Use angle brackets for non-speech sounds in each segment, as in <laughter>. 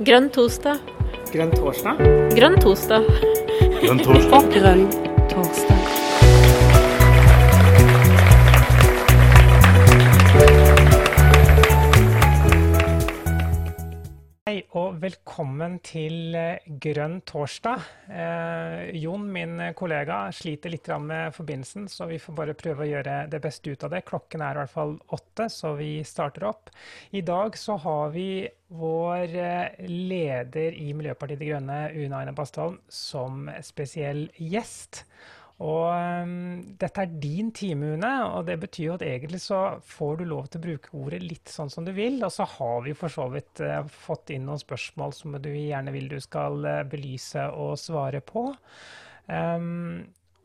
Grønn torsdag. Grønn torsdag? Grønn torsdag. Grønn torsdag. <laughs> Grønn Hei og velkommen til eh, Grønn torsdag. Eh, Jon, min kollega, sliter litt med forbindelsen, så vi får bare prøve å gjøre det beste ut av det. Klokken er i hvert fall åtte, så vi starter opp. I dag så har vi vår eh, leder i Miljøpartiet De Grønne, Una Aina Bastholm, som spesiell gjest. Og um, dette er din time, Une, og det betyr jo at egentlig så får du lov til å bruke ordet litt sånn som du vil. Og så har vi for så vidt uh, fått inn noen spørsmål som du gjerne vil du skal uh, belyse og svare på. Um,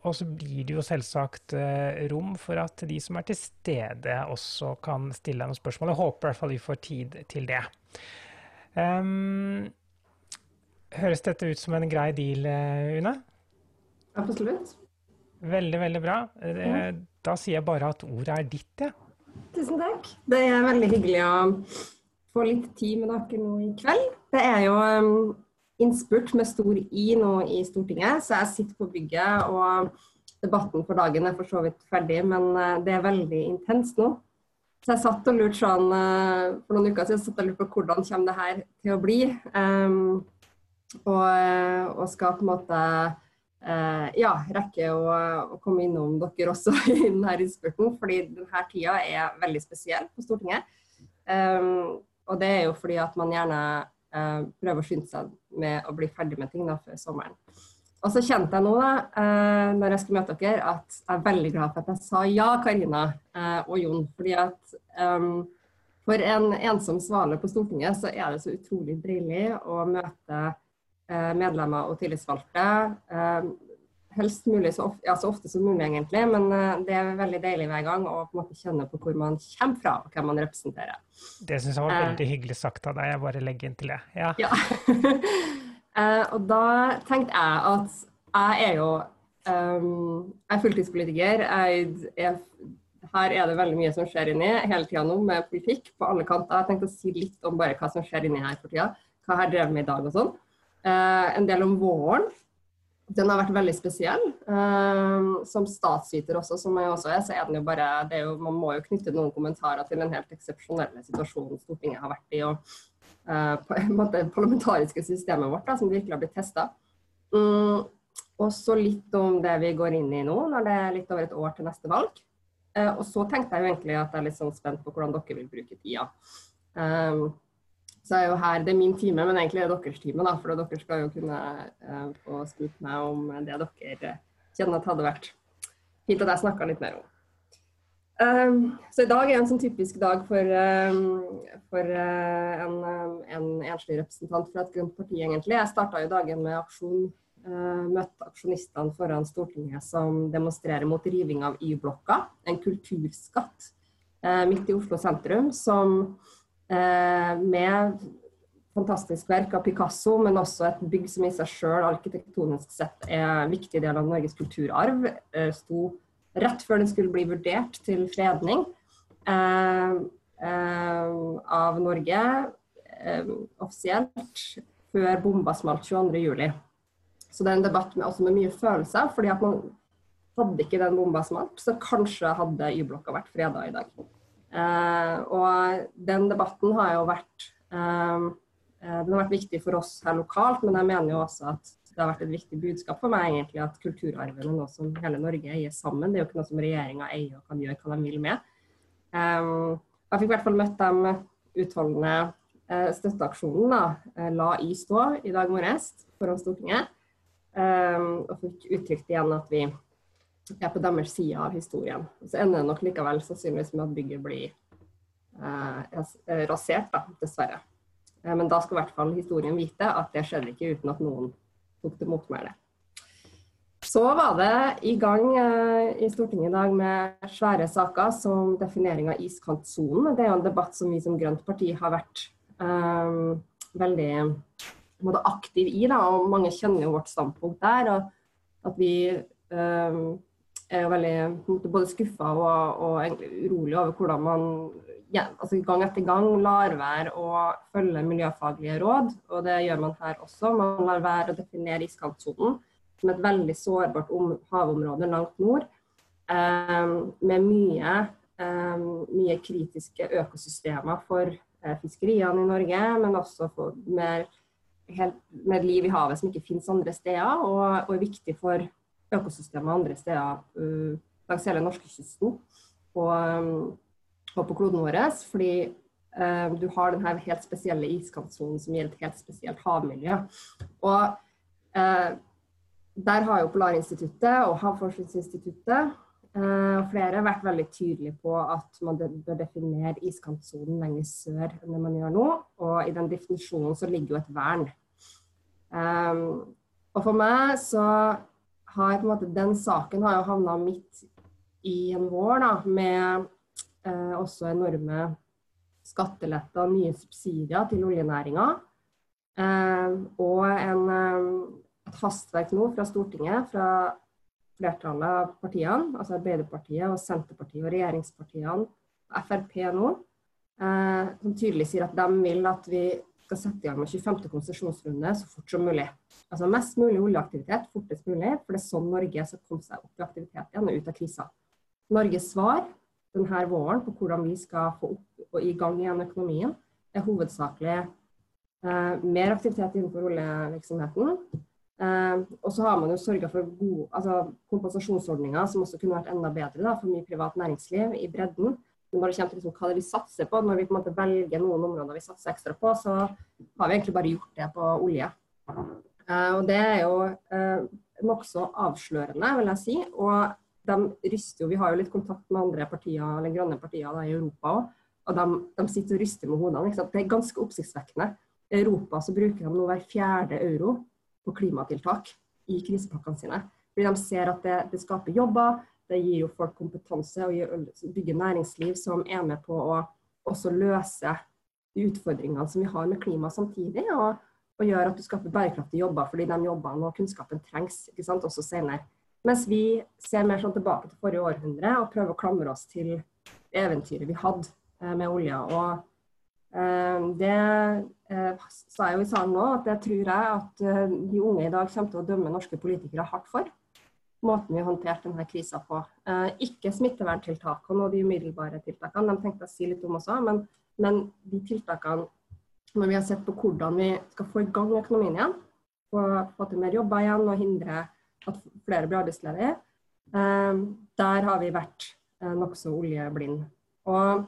og så blir det jo selvsagt uh, rom for at de som er til stede, også kan stille deg noen spørsmål. Jeg håper i hvert fall vi får tid til det. Um, høres dette ut som en grei deal, Une? Absolutt. Veldig, veldig bra. Da sier jeg bare at ordet er ditt, jeg. Ja. Tusen takk. Det er veldig hyggelig å få litt tid med dere nå i kveld. Det er jo um, innspurt med stor I nå i Stortinget, så jeg sitter på bygget. Og debatten for dagen er for så vidt ferdig, men uh, det er veldig intenst nå. Så jeg satt og lurte sånn uh, For noen uker siden satt og lurte på hvordan kommer det her til å bli. Um, og, og skal på en måte ja, rekke å, å, komme innom dere også <laughs> i denne innspurten. Fordi denne tida er veldig spesiell på Stortinget. Um, og det er jo fordi at man gjerne uh, prøver å skynde seg med å bli ferdig med ting da, før sommeren. Og så kjente jeg nå, da, uh, når jeg skulle møte dere, at jeg er veldig glad for at jeg sa ja, Karina og Jon. Fordi at um, for en ensom svale på Stortinget, så er det så utrolig deilig å møte medlemmer og tillitsvalgte. Helst mulig så ofte, ja, så ofte som mulig, egentlig. Men det er veldig deilig hver gang å på en måte kjenne på hvor man kommer fra og hvem man representerer. Det syns jeg var veldig hyggelig sagt av deg. Jeg bare legger inn til det. Ja. ja. <laughs> og da tenkte jeg at jeg er jo um, Jeg er fulltidspolitiker. Jeg er her er det veldig mye som skjer inni hele tida nå med politikk på alle kanter. Jeg tenkte å si litt om bare hva som skjer inni her for tida. Hva jeg har drevet med i dag og sånn. Uh, en del om våren. Den har vært veldig spesiell. Uh, som statsviter også, som jeg også er, så er den jo bare er jo, Man må jo knytte noen kommentarer til den helt eksepsjonelle situasjonen Stortinget har vært i. og det på parlamentariske systemet vårt, da, som virkelig har blitt testa. Um, og så litt om det vi går inn i nå, når det er litt over et år til neste valg. og så tenkte jeg jo egentlig at jeg er litt sånn spent på hvordan dere vil bruke tida. Um, så er jo her, Det er min time, men egentlig er det deres time. da, For dere skal jo kunne eh, få spurt meg om det dere kjenner at hadde vært fint at jeg snakka litt mer om. Um, så i dag er en sånn typisk dag for, um, for uh, en, en, enslig representant fra et grønt parti, egentlig. Jeg starta jo dagen med aksjon. Uh, møtte aksjonistene foran Stortinget som demonstrerer mot riving av Y-blokka, en kulturskatt midt i Oslo sentrum, som Eh, med fantastisk verk av Picasso, men også et bygg som i seg sjøl arkitektonisk sett er en viktig del av Norges kulturarv. Eh, sto rett før den skulle bli vurdert til fredning eh, av Norge offisielt før bomba smalt 22.07. Så det er en debatt med, også med mye følelser, fordi at man hadde ikke den bomba smalt, så kanskje hadde Y-blokka vært freda i dag. Uh, og den debatten har jo vært uh, den har vært viktig for oss her lokalt, men jeg mener jo også at det har vært et viktig budskap for meg egentlig at kulturarven er noe som hele Norge eier sammen. Det er jo ikke noe som regjeringa eier og kan gjøre hva de vil med. Um, jeg fikk i hvert fall møtt de utholdende uh, støtteaksjonen da, La i stå i dag morges foran Stortinget. Um, og fikk uttrykt igjen at vi er på deres side av historien. Så ender det nok likevel sannsynligvis med at bygget blir eh, rasert, da, dessverre. Eh, men da skal i hvert fall historien vite at det skjedde ikke uten at noen tok til motmæle. Så var det i gang eh, i Stortinget i dag med svære saker som definering av iskantsonen. Det er jo en debatt som vi som grønt parti har vært eh, veldig måte, aktiv i. Da, og Mange kjenner jo vårt standpunkt der. og at vi Um, er veldig både skuffa og, og, urolig over hvordan man ja, altså gang etter gang lar være å følge miljøfaglige råd. Og det gjør man her også. Man lar være å definere iskantsonen som et veldig sårbart havområde langt nord. Eh, med mye, eh, mye, kritiske økosystemer for eh, fiskeriene i Norge, men også for mer, helt, mer liv i havet som ikke finnes andre steder, og, og er viktig for økosystemet andre steder uh, langs hele norskekysten og, um, og på kloden vår. Fordi uh, du har denne helt spesielle iskantsonen som gir et helt spesielt havmiljø. Og uh, der har jo Polarinstituttet og Havforskningsinstituttet og flere vært veldig tydelige på at man bør definere iskantsonen lenger sør enn det man gjør nå. Og i den definisjonen så ligger jo et vern. Um, og for meg så har på en måte, Den saken har jo havna midt i en vår da, med eh, også enorme skatteletter nye subsidier til oljenæringa. Eh, og en, eh, et hastverk nå fra Stortinget, fra flertallet av partiene, altså Arbeiderpartiet og Senterpartiet og regjeringspartiene, Frp nå, eh, som tydelig sier at de vil at vi skal sette i gang med 25. konsesjonsrunde så fort som mulig. Altså mest mulig oljeaktivitet fortest mulig, for det er sånn Norge skal komme seg opp i aktivitet igjen og ut av krisa. Norges svar denne våren på hvordan vi skal få opp og i gang igjen økonomien, er hovedsakelig eh, mer aktivitet innenfor oljevirksomheten. Eh, og så har man jo sørga for gode, altså, kompensasjonsordninger som også kunne vært enda bedre da, for mye privat næringsliv i bredden når det kommer til hva det vi satser på, når vi på en måte velger noen områder vi satser ekstra på, så har vi egentlig bare gjort det på olje. Uh, og Det er jo uh, nokså avslørende, vil jeg si. Og de ryster jo, Vi har jo litt kontakt med andre partier, eller grønne partier da, i Europa òg. Og de, de, sitter og ryster med hodene. Det er ganske oppsiktsvekkende. I Europa så bruker de nå hver fjerde euro på klimatiltak i krisepakkene sine. Fordi de ser at det, det skaper jobber, det gir jo folk kompetanse og bygger næringsliv som er med på å også løse de utfordringene som vi har med klima samtidig. Og, og gjør at du skaper bærekraftige jobber, fordi de jobbene og kunnskapen trengs ikke sant, også senere. Mens vi ser mer sånn tilbake til forrige århundre og prøver å klamre oss til eventyret vi hadde eh, med olja. Og eh, det eh, sa jeg jo i salen nå, at det tror jeg at eh, de unge i dag kommer til å dømme norske politikere hardt for måten vi håndterte denne krisa på. Eh, ikke smitteverntiltakene og de umiddelbare tiltakene, de tenkte jeg å si litt om også. Men, men, de tiltakene når vi har sett på hvordan vi skal få i gang økonomien igjen, få, til mer jobber igjen og hindre at flere blir arbeidsledige, eh, der har vi vært eh, nokså oljeblind. Og,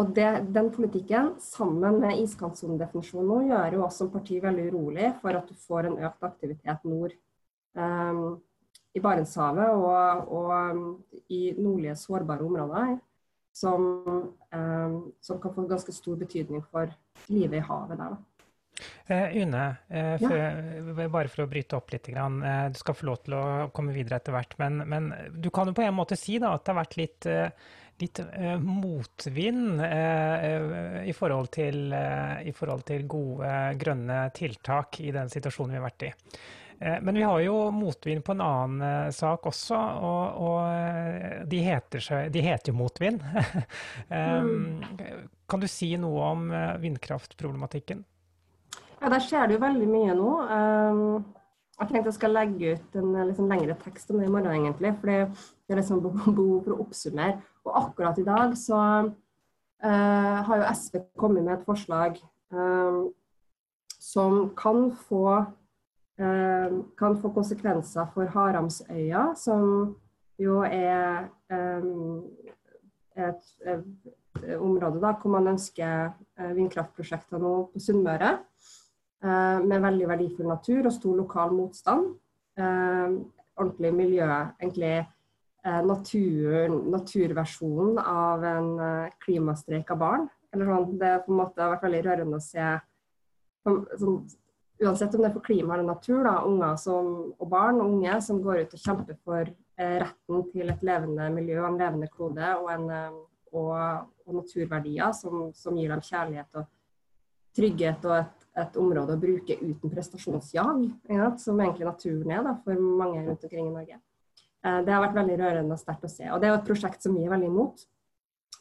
og det, den politikken, sammen med iskantsonedefinisjonen nå, gjør jo oss som parti veldig urolig for at du får en økt aktivitet nord. Um, i Barentshavet og, og, i nordlige sårbare områder som, eh, som, kan få ganske stor betydning for livet i havet der. Eh, Une, eh, for, ja. bare for å bryte opp litt. Grann, uh, du skal få lov til å komme videre etter hvert. Men, men, du kan jo på en måte si da, at det har vært litt, litt motvind i forhold, til, i, forhold til, gode grønne tiltak i den situasjonen vi har vært i. Eh, men vi har jo motvind på en annen eh, sak også, og, og eh, de, heter seg, de, heter jo motvind. <laughs> Kan du si noe om vindkraftproblematikken? Ja, Der skjer det jo veldig mye nå. Jeg tenkte jeg skal legge ut en liksom lengre tekst om det i morgen, egentlig. For det er liksom behov for å oppsummere. Og akkurat i dag så har jo SV kommet med et forslag um, som kan få kan få konsekvenser for Haramsøya, som jo er eh, et, et område da, hvor man ønsker eh, vindkraftprosjekter nå på Sunnmøre. Med veldig verdifull natur og stor lokal motstand. Ordentlig miljø, egentlig natur, naturversjonen av en klimastreik av barn. Sånn, det på en måte har vært veldig rørende å se sånn, uansett om det er for klima eller natur, da, unger som, og barn og unge som går ut og kjemper for eh, retten til et levende miljø, en levende klode og, en, eh, og, og naturverdier som, som, gir dem kjærlighet og trygghet og et, et område å bruke uten prestasjonsjag, ja, som egentlig naturen er da, for mange rundt omkring i Norge. Eh, det har vært veldig rørende og sterkt å se. Og det er jo et prosjekt som vi er veldig imot.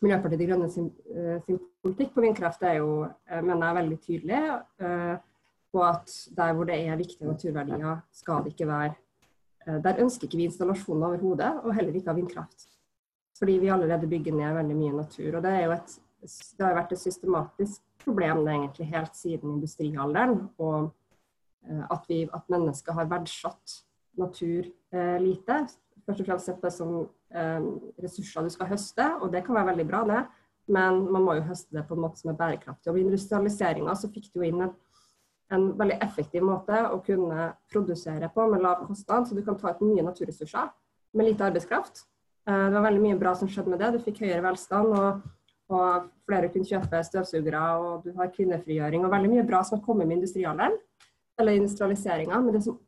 Miljøpartiet De Grønne sin, eh, sin, politikk på vindkraft er jo, mener jeg, veldig tydelig på at der hvor det er viktige naturverdier, skal det ikke være Der ønsker ikke vi installasjoner overhodet, og heller ikke av vindkraft. Fordi vi allerede bygger ned veldig mye natur. og Det, jo et, det har vært et systematisk problem det egentlig helt siden industrialderen. og at, vi, at mennesker har verdsatt natur eh, lite. Først og fremst sett det som eh, ressurser du skal høste, og det kan være veldig bra, det. Men man må jo høste det på en måte som er bærekraftig. Og Ved industrialiseringa så fikk du inn en, en, veldig effektiv måte å kunne produsere på med lav kostnad, så du kan ta ut mye naturressurser med lite arbeidskraft. Eh, det var veldig mye bra som skjedde med det. Du fikk høyere velstand. og og flere kunne kjøpe støvsugere, og du har kvinnefrigjøring og veldig mye bra som har kommet med industrialderen, eller industrialiseringa. Men det som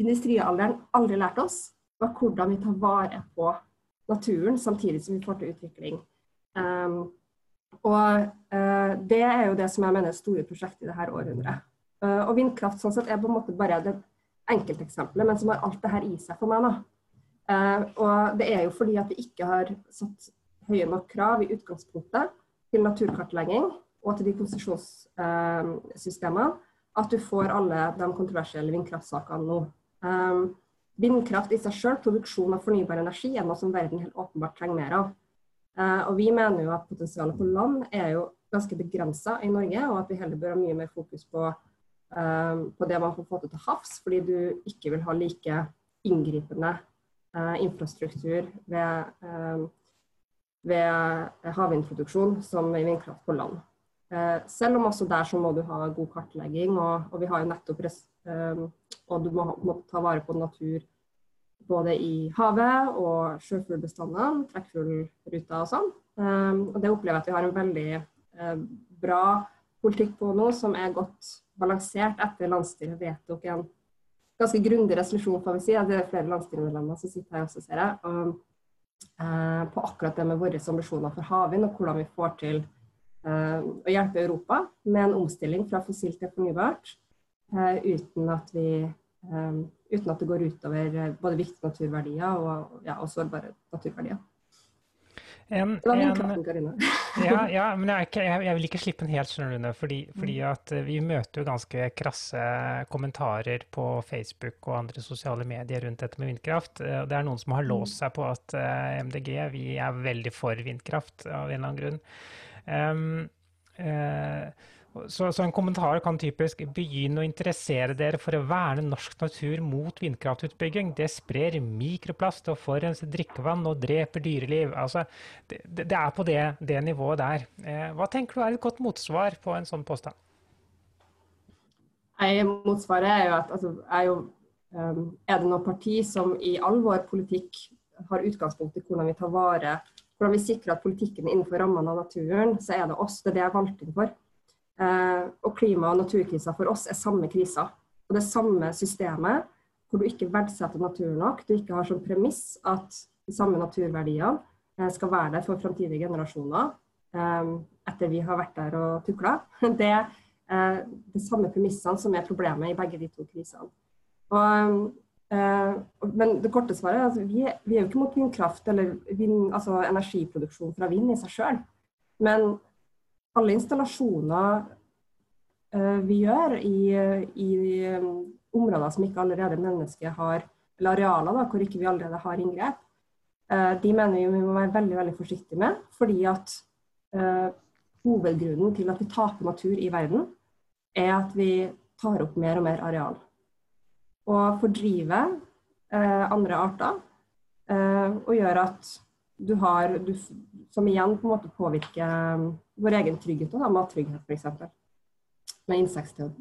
industrialderen aldri lært oss, var hvordan vi tar vare på naturen samtidig som vi får til utvikling. Um, og uh, det er jo det som jeg mener er store prosjektet i dette århundret. Uh, og vindkraft sånn sett er på en måte bare det enkelteksempelet, men som har alt det her i seg for meg. Da. Uh, og det er jo fordi at vi ikke har satt høye nok krav i utgangspunktet til naturkartlegging og til de konsesjonssystemene at du får alle de kontroversielle vindkraftsakene nå. Vindkraft i seg selv, produksjon av fornybar energi, er noe som verden helt åpenbart trenger mer av. Og vi mener jo at potensialet på land er jo ganske begrensa i Norge, og at vi heller bør ha mye mer fokus på, på det man får få til til havs, fordi du ikke vil ha like inngripende uh, infrastruktur ved, ehm, ved havvindproduksjon som i vindkraft på land. selv om også der så må du ha god kartlegging, og, og vi har jo nettopp og du må, må, ta vare på natur både i havet og sjøfuglbestandene, trekkfuglruta og sånn. Og det opplever jeg at vi har en veldig bra politikk på nå, som er godt balansert etter landsstyret vedtok en ganske grundig resolusjon, får vi si. Det er flere landsstyremedlemmer som sitter her også, ser jeg. Og, eh, på akkurat det med våre ambisjoner for havvind, og hvordan vi får til eh, å hjelpe Europa med en omstilling fra fossilt til fornybart. Eh, uten at, vi, eh, uten at det går utover eh, både viktige naturverdier og, ja, og sårbare naturverdier. En, det var min kraft, Karina. <laughs> ja, ja, <laughs> men jeg, jeg, jeg, vil ikke slippe den helt, skjønner du, fordi, fordi mm. at vi møter jo ganske krasse kommentarer på Facebook og andre sosiale medier rundt dette med vindkraft. Det er noen som har låst seg på at MDG vi er veldig for vindkraft av en eller annen grunn. Um, uh, så, så, en kommentar kan typisk begynne å interessere dere for å verne norsk natur mot vindkraftutbygging. Det sprer mikroplast og forurenser drikkevann og dreper dyreliv. Altså, det, det er på det, det nivået der. Eh, hva tenker du er et godt motsvar på en sånn påstand? Nei, motsvaret er jo at altså, er, jo, um, er det noe parti som i all vår politikk har utgangspunkt i hvordan vi tar vare, hvordan vi sikrer at politikken er innenfor rammene av naturen, så er det oss. Det er det jeg er valgt inn for. Eh, og klima- og naturkrisa for oss er samme krisa. Og det samme systemet hvor du ikke verdsetter naturen nok. Du ikke har som premiss at de samme naturverdiene eh, skal være der for framtidige generasjoner eh, etter vi har vært der og tukla. <laughs> Det er de samme premissene som er problemet i begge de to krisene. Og, men det korte svaret er at vi, vi er jo ikke mot vindkraft eller vind, altså energiproduksjon fra vind i seg sjøl. Men alle installasjoner uh, vi gjør i, i um, områder som ikke allerede mennesket har, eller arealer da, hvor ikke vi allerede har inngrep, uh, de mener vi må være veldig veldig forsiktige med. Fordi at uh, hovedgrunnen til at vi taper natur i verden, er at vi tar opp mer og mer areal. Og fordriver andre arter og gjør at du har du, Som igjen på en måte påvirker vår egen trygghet, og da, mattrygghet f.eks. Med insektdød.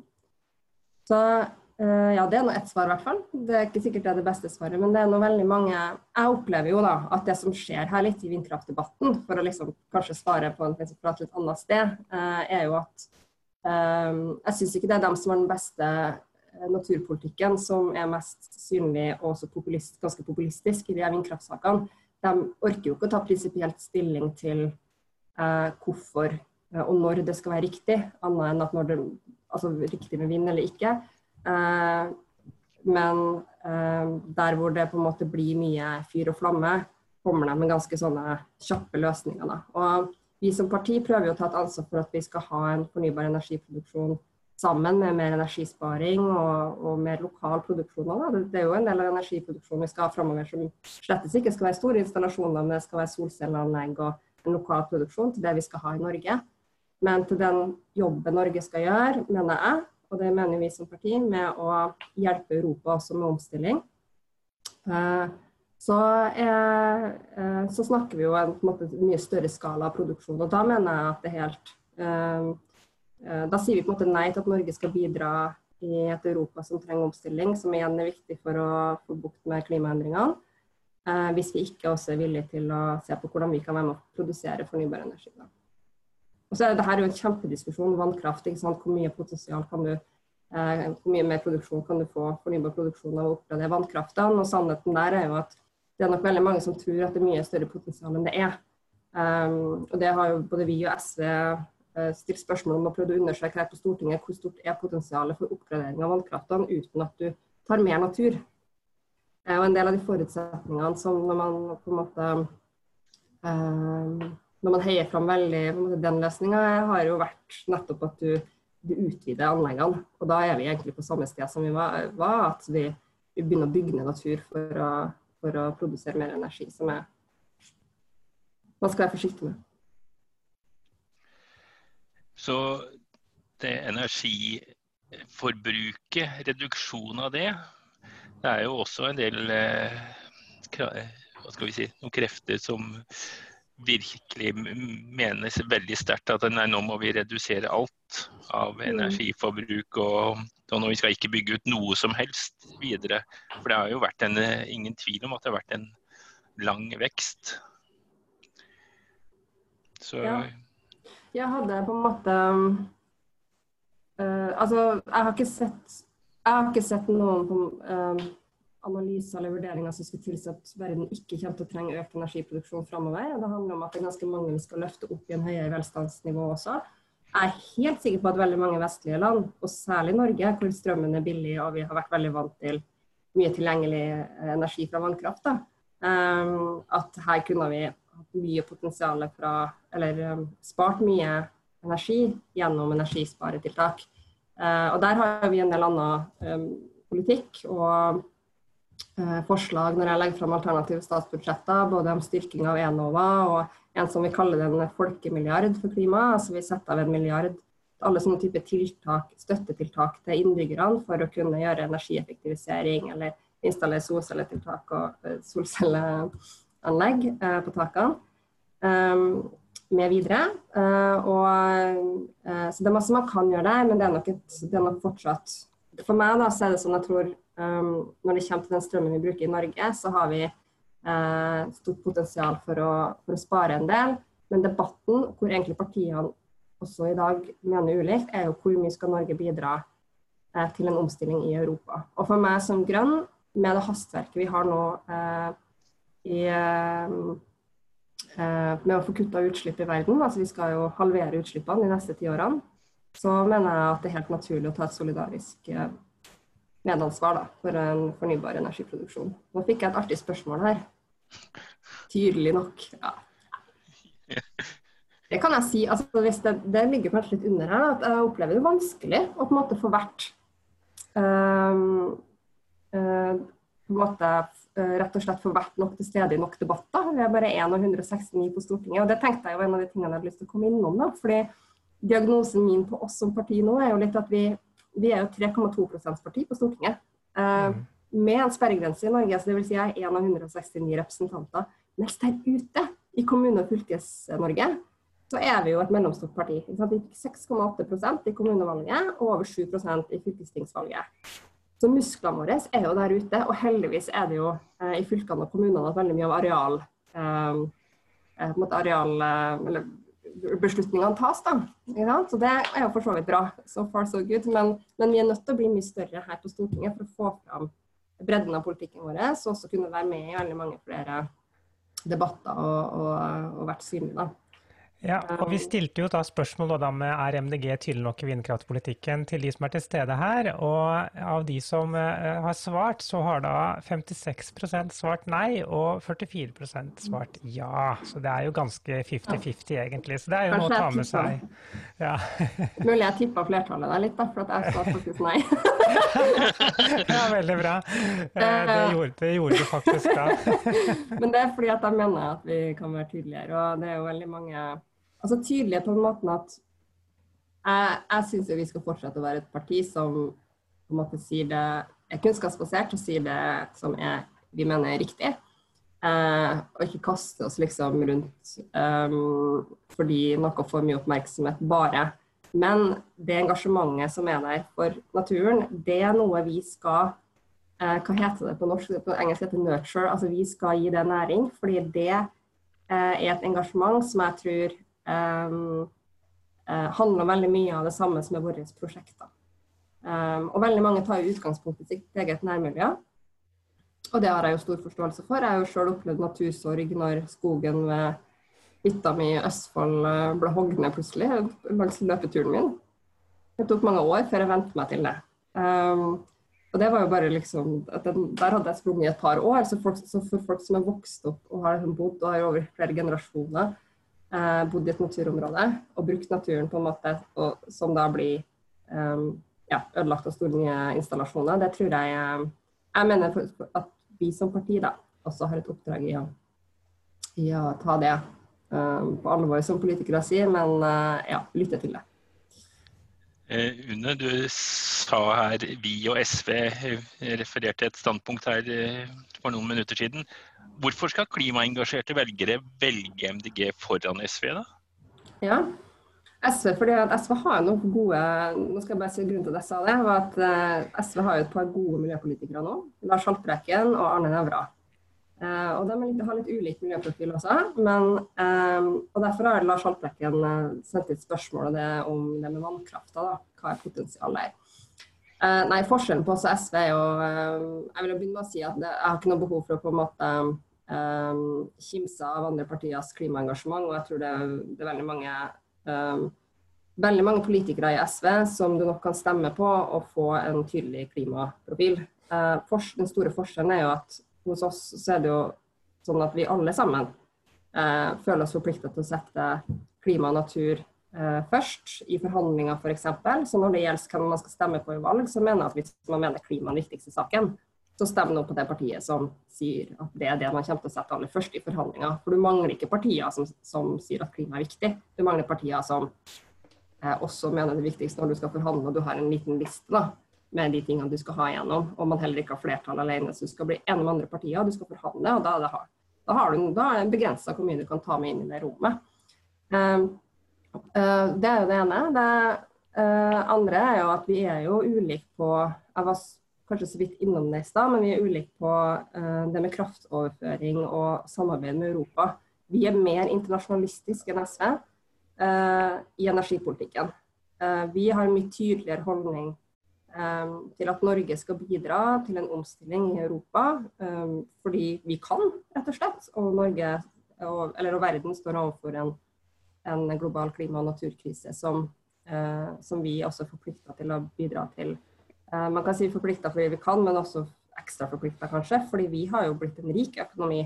Så uh, ja, det er nå ett svar, i hvert fall. Det er ikke sikkert det er det beste svaret, men det er noe veldig mange Jeg opplever jo da at det som skjer her litt i vindkraftdebatten, for å liksom kanskje svare på en prat litt annet sted, uh, er jo at um, jeg syns ikke det er dem som har den beste naturpolitikken som er mest synlig og også populist, ganske populistisk i de vindkraftsakene de orker jo ikke å ta prinsipielt stilling til eh, hvorfor eh, og når det skal være riktig, annet enn at når det altså riktig med vind eller ikke. Eh, men der hvor det på en måte blir mye fyr og flamme, kommer de med ganske sånne kjappe løsninger. Da. Og vi som parti prøver jo å ta et ansvar for at vi skal ha en fornybar energiproduksjon sammen med mer energisparing og, og mer lokal produksjon. Det, det, er jo en del av energiproduksjonen vi skal ha framover som slett ikke skal være store installasjoner, men det skal være solcelleanlegg og lokal produksjon til det vi skal ha i Norge. Men til den jobben Norge skal gjøre, mener jeg, og det mener vi som parti, med å hjelpe Europa også med omstilling. Uh, så, eh, eh, så, snakker vi jo en, en måte, mye større skala av produksjon. Og da mener jeg at det er helt eh, eh, Da sier vi på en måte nei til at Norge skal bidra i et Europa som trenger omstilling, som igjen er viktig for å få bukt med klimaendringene. Eh, hvis vi ikke også er villige til å se på hvordan vi kan være med å produsere fornybar energi. Da. Og så er Dette er jo en kjempediskusjon. Vannkraft. ikke sant? Hvor mye potensial kan du eh, hvor mye mer produksjon kan du få fornybar produksjon av å oppgradere vannkraften? Og sannheten der er jo at det er nok veldig mange som tror at det er mye større potensial enn det er. Um, og det har jo både vi og SV eh, stilt spørsmål om og prøvd å undersøke her på Stortinget hvor stort er potensialet for oppgradering av vannkraftene uten at du tar mer natur. Uh, og en del av de forutsetningene som når man på en måte uh, når man heier fram veldig den løsninga, har jo vært nettopp at du, du, utvider anleggene. Og da er vi egentlig på samme sted som vi var, var at vi, vi begynner å bygge ned natur for å for å produsere mer energi, som er, man skal være forsiktig med. Så det energiforbruket, reduksjon av det, det er jo også en del eh, hva skal vi si, noen krefter som virkelig menes veldig sterkt at nei, nå må vi redusere alt av mm. energiforbruk. Og, og nå vi skal ikke bygge ut noe som helst videre. For det har jo vært en, ingen tvil om at det har vært en lang vekst. Så ja. Jeg hadde på en måte uh, Altså, jeg har ikke sett jeg har ikke sett noen på, uh, analyser eller vurderinger som skulle tilsi at verden ikke kommer til å trenge økt energiproduksjon framover. Det handler om at det er ganske mange vi skal løfte opp i en høyere velstandsnivå også. Jeg er helt sikker på at veldig mange vestlige land, og særlig Norge, hvor strømmen er billig og vi har vært veldig vant til mye tilgjengelig eh, energi fra vannkraft, da, um, at her kunne vi hatt mye potensial fra Eller um, spart mye energi gjennom energisparetiltak. Uh, og der har vi en del annen um, politikk. og Eh, forslag når jeg legger fram alternative statsbudsjetter, både om styrking av Enova og en som vi kaller en folkemilliard for klima. altså Vi setter av en milliard alle sånne typer tiltak, støttetiltak til innbyggerne for å kunne gjøre energieffektivisering eller installere solcelletiltak og eh, solcelleanlegg eh, på takene. Med videre. Uh, og, uh, så det er masse man kan gjøre der, men det er nok, et, det er nok fortsatt For meg da, så er det sånn jeg tror Um, når det kommer til den strømmen vi bruker i Norge, så har vi uh, stort potensial for å, for å, spare en del. Men debatten, hvor egentlig partiene også i dag mener ulikt, er jo hvor mye skal Norge bidra uh, til en omstilling i Europa. Og for meg som grønn, med det hastverket vi har nå uh, i, med å få kutta utslipp i verden, altså vi skal jo halvere utslippene de neste ti årene, så mener jeg at det er helt naturlig å ta et solidarisk medansvar da, for en fornybar energiproduksjon. Nå fikk jeg et artig spørsmål her. Tydelig nok. Ja. <laughs> Det kan jeg si. Altså, det, det, ligger kanskje litt under her. at Jeg opplever det vanskelig å på en måte få vært um, uh, på en måte rett og slett får vært nok til stede i nok debatter. Vi er bare 1 av 169 på Stortinget. og Det tenkte jeg var en av de tingene jeg hadde lyst til å komme innom. da, fordi Diagnosen min på oss som parti nå er jo litt at vi vi er jo 3,2% parti på Stortinget. Uh, mm. Med en sperregrense i Norge, så dvs. Si jeg er 1 av 169 representanter. Mens der ute, i kommune- og fylkes-Norge, så er vi jo et mellomstort parti. Vi fikk 6,8% i kommunevalget og over 7% i fylkestingsvalget. Så musklene våre er jo der ute, og heldigvis er det jo eh, i fylkene og kommunene at veldig mye av areal, eh, eh areal eller beslutningene tas. da. Så Det er jo for så vidt bra. So far so good. Men, men, vi er nødt til å bli mye større her på Stortinget for å få fram bredden av politikken vår, så også kunne være med i veldig mange flere debatter og, og, og vært synlig. da. Ja, og Vi stilte jo da spørsmål da med er MDG tydelig nok i vindkraftpolitikken til de som er til stede her. Og av de som uh, har svart, så har da 56% svart nei, og 44% svart ja. Så det er jo ganske 50-50 egentlig. Så det er jo noe å ta med seg. Ja. Mulig jeg tippa flertallet der litt, da, for at jeg sa faktisk nei. <laughs> ja, veldig bra. Uh, det, gjorde, det gjorde du faktisk da. <laughs> Men det er fordi at jeg mener at vi kan være tydeligere, og det er jo veldig mange altså tydelige på den måten at jeg, jeg syns vi skal fortsette å være et parti som på en måte sier det er kunnskapsbasert og sier det som er, vi mener er riktig. Eh, og ikke kaste oss liksom rundt um, fordi noe får mye oppmerksomhet bare. Men det engasjementet som er der for naturen, det er noe vi skal eh, Hva heter det på norsk? På engelsk heter det 'nurture'. Altså vi skal gi det næring. Fordi det eh, er et engasjement som jeg tror um, handler veldig mye av det samme som er våre prosjekter. Um, og veldig mange tar jo utgangspunkt i sitt eget nærmiljø. Og det har jeg jo stor forståelse for. Jeg har jo sjøl opplevd natursorg når skogen ved hytta mi i Østfold eh, ble hogd ned plutselig langs løpeturen min. Det tok mange år før jeg vente meg til det. Um, og det var jo bare liksom den, Der hadde jeg sprunget i et par år. Så, folk, så for folk som er vokst opp og har bodd og har over flere generasjoner eh, bodd i et naturområde og brukt naturen på en måte og, som da blir um, ja, ødelagt av store nye installasjoner, det tror jeg eh, Jeg mener at vi som parti da også har et oppdrag i å, i å ta det um, på alvor, som politikere sier, men uh, ja, lytte til det. Eh, Une, du sa her vi og SV refererte et standpunkt her for noen minutter siden. Hvorfor skal klimaengasjerte velgere velge MDG foran SV, da? Ja, SV, fordi at SV har noen gode nå skal jeg bare si grunnen til at jeg sa det, var at uh, SV har jo et par gode miljøpolitikere nå. Lars Haltbrekken og Arne Nævra. Uh, og De har litt ulik miljøprofil også. Men, um, og Derfor har Lars Haltbrekken sendt et spørsmål om det med vannkrafta. da, Hva er potensialet her? Uh, nei, Forskjellen på oss og SV er jo Jeg vil begynne med å si at jeg har ikke noe behov for å på en måte um, kimse av andre partiers klimaengasjement. Og jeg tror det, det er veldig mange, um, veldig mange politikere i SV som du nok kan stemme på og få en tydelig klimaprofil. Uh, den store forskjellen er jo at hos oss så er det jo sånn at vi alle sammen uh, føler oss forpliktet til å sette klima og natur uh, først, i forhandlinger f.eks. For så når det gjelder hvem man skal stemme på i valg, så mener jeg at hvis man mener klima er den viktigste saken, så stem nå på det partiet som sier at det er det man kommer til å sette aller først i forhandlinger. For du mangler ikke partier som, som sier at klima er viktig. Du mangler partier som eh, også mener det viktigste når du skal forhandle og du har en liten liste da, med de tingene du skal ha igjennom, og man heller ikke har flertall alene. Så du skal bli enig med andre partier, og du skal forhandle, og da er det, da har du, da begrensa hvor mye du kan ta med inn i det rommet. Um, uh, det er jo det ene. Det uh, andre er jo at vi er jo ulike på Jeg var kanskje så vidt innom det i stad, men vi er ulike på uh, det med kraftoverføring og samarbeid med Europa. Vi er mer internasjonalistiske enn SV uh, i energipolitikken. Uh, vi har en mye tydeligere holdning til at Norge skal bidra til en omstilling i Europa, fordi vi kan, rett og slett. Og Norge, eller og verden, står overfor en, en global klima- og naturkrise som, som vi også er forplikta til å bidra til Eh, man kan si forplikta fordi vi kan, men også ekstra forplikta kanskje. Fordi vi har jo blitt en rik økonomi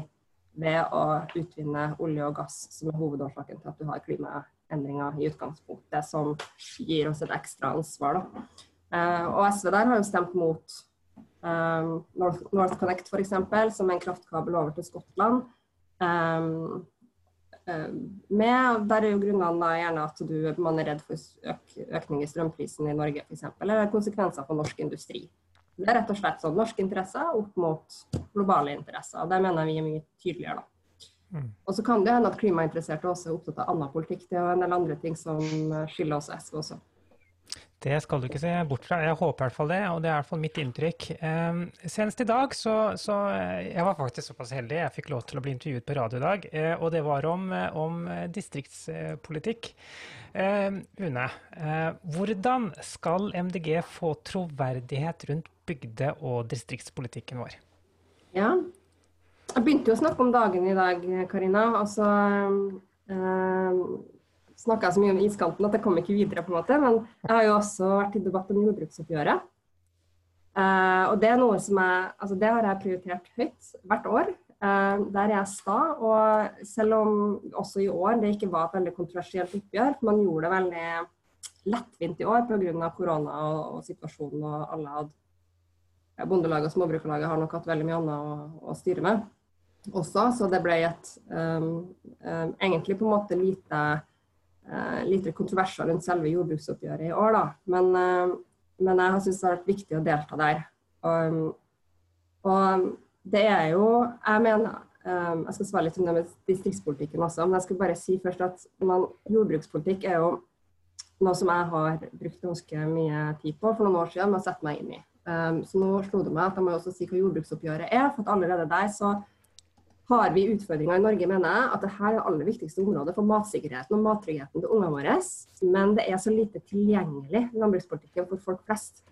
ved å utvinne olje og gass, som er hovedårsaken til at du har klimaendringer i utgangspunktet, som gir oss et ekstra ansvar. Da. Eh, og SV der har jo stemt mot um, North, North Connect f.eks., som er en kraftkabel over til Skottland. Med, der er jo grunnene gjerne at du, man er redd for øk, økning i strømprisen i Norge f.eks. Eller konsekvenser for norsk industri. Det er rett og slett sånn norske interesser opp mot globale interesser. og Det mener vi er mye tydeligere. da. Mm. Og så kan det hende at klimainteresserte også er opptatt av annen politikk. Det er en del andre ting som skiller oss SV også. Det skal du ikke se bort fra. Jeg håper i hvert fall det, og det er i hvert fall mitt inntrykk. Um, senest i dag så, så, eh, Jeg var faktisk såpass heldig, jeg fikk lov til å bli intervjuet på radio i dag. Uh, og det var om, eh, om distriktspolitikk. Uh, Une, hvordan skal MDG få troverdighet rundt bygde- og distriktspolitikken vår? Ja, jeg begynte jo å snakke om dagen i dag, Karina. Altså, snakka så mye om iskanten at jeg kom ikke videre, på en måte. Men jeg har jo også vært i debatt om jordbruksoppgjøret. Uh, og det er noe som jeg, altså det har jeg prioritert høyt hvert år. Uh, der er jeg sta. Og selv om også i år det ikke var et veldig kontroversielt oppgjør, for man gjorde det veldig lettvint i år pga. korona og, og, situasjonen og alle hadde Bondelaget og Småbrukarlaget har nok hatt veldig mye annet å, å styre med også, så det ble et um, um, egentlig på en måte lite, uh, lite kontroverser rundt selve jordbruksoppgjøret i år, da. Men, uh, men jeg syntes det har vært viktig å delta der. Og, og det er jo Jeg mener um, Jeg skal svare litt om det med distriktspolitikken også, men jeg skal bare si først at man, jordbrukspolitikk er jo noe som jeg har brukt ganske mye tid på for noen år siden med å sette meg inn i. Um, så nå slo det meg at jeg må også si hva jordbruksoppgjøret er, for at allerede der så har vi utfordringer i Norge, mener jeg, at dette er det aller viktigste området for matsikkerheten og mattryggheten til ungene våre. Men det er så lite tilgjengelig, i landbrukspolitikken, for folk flest.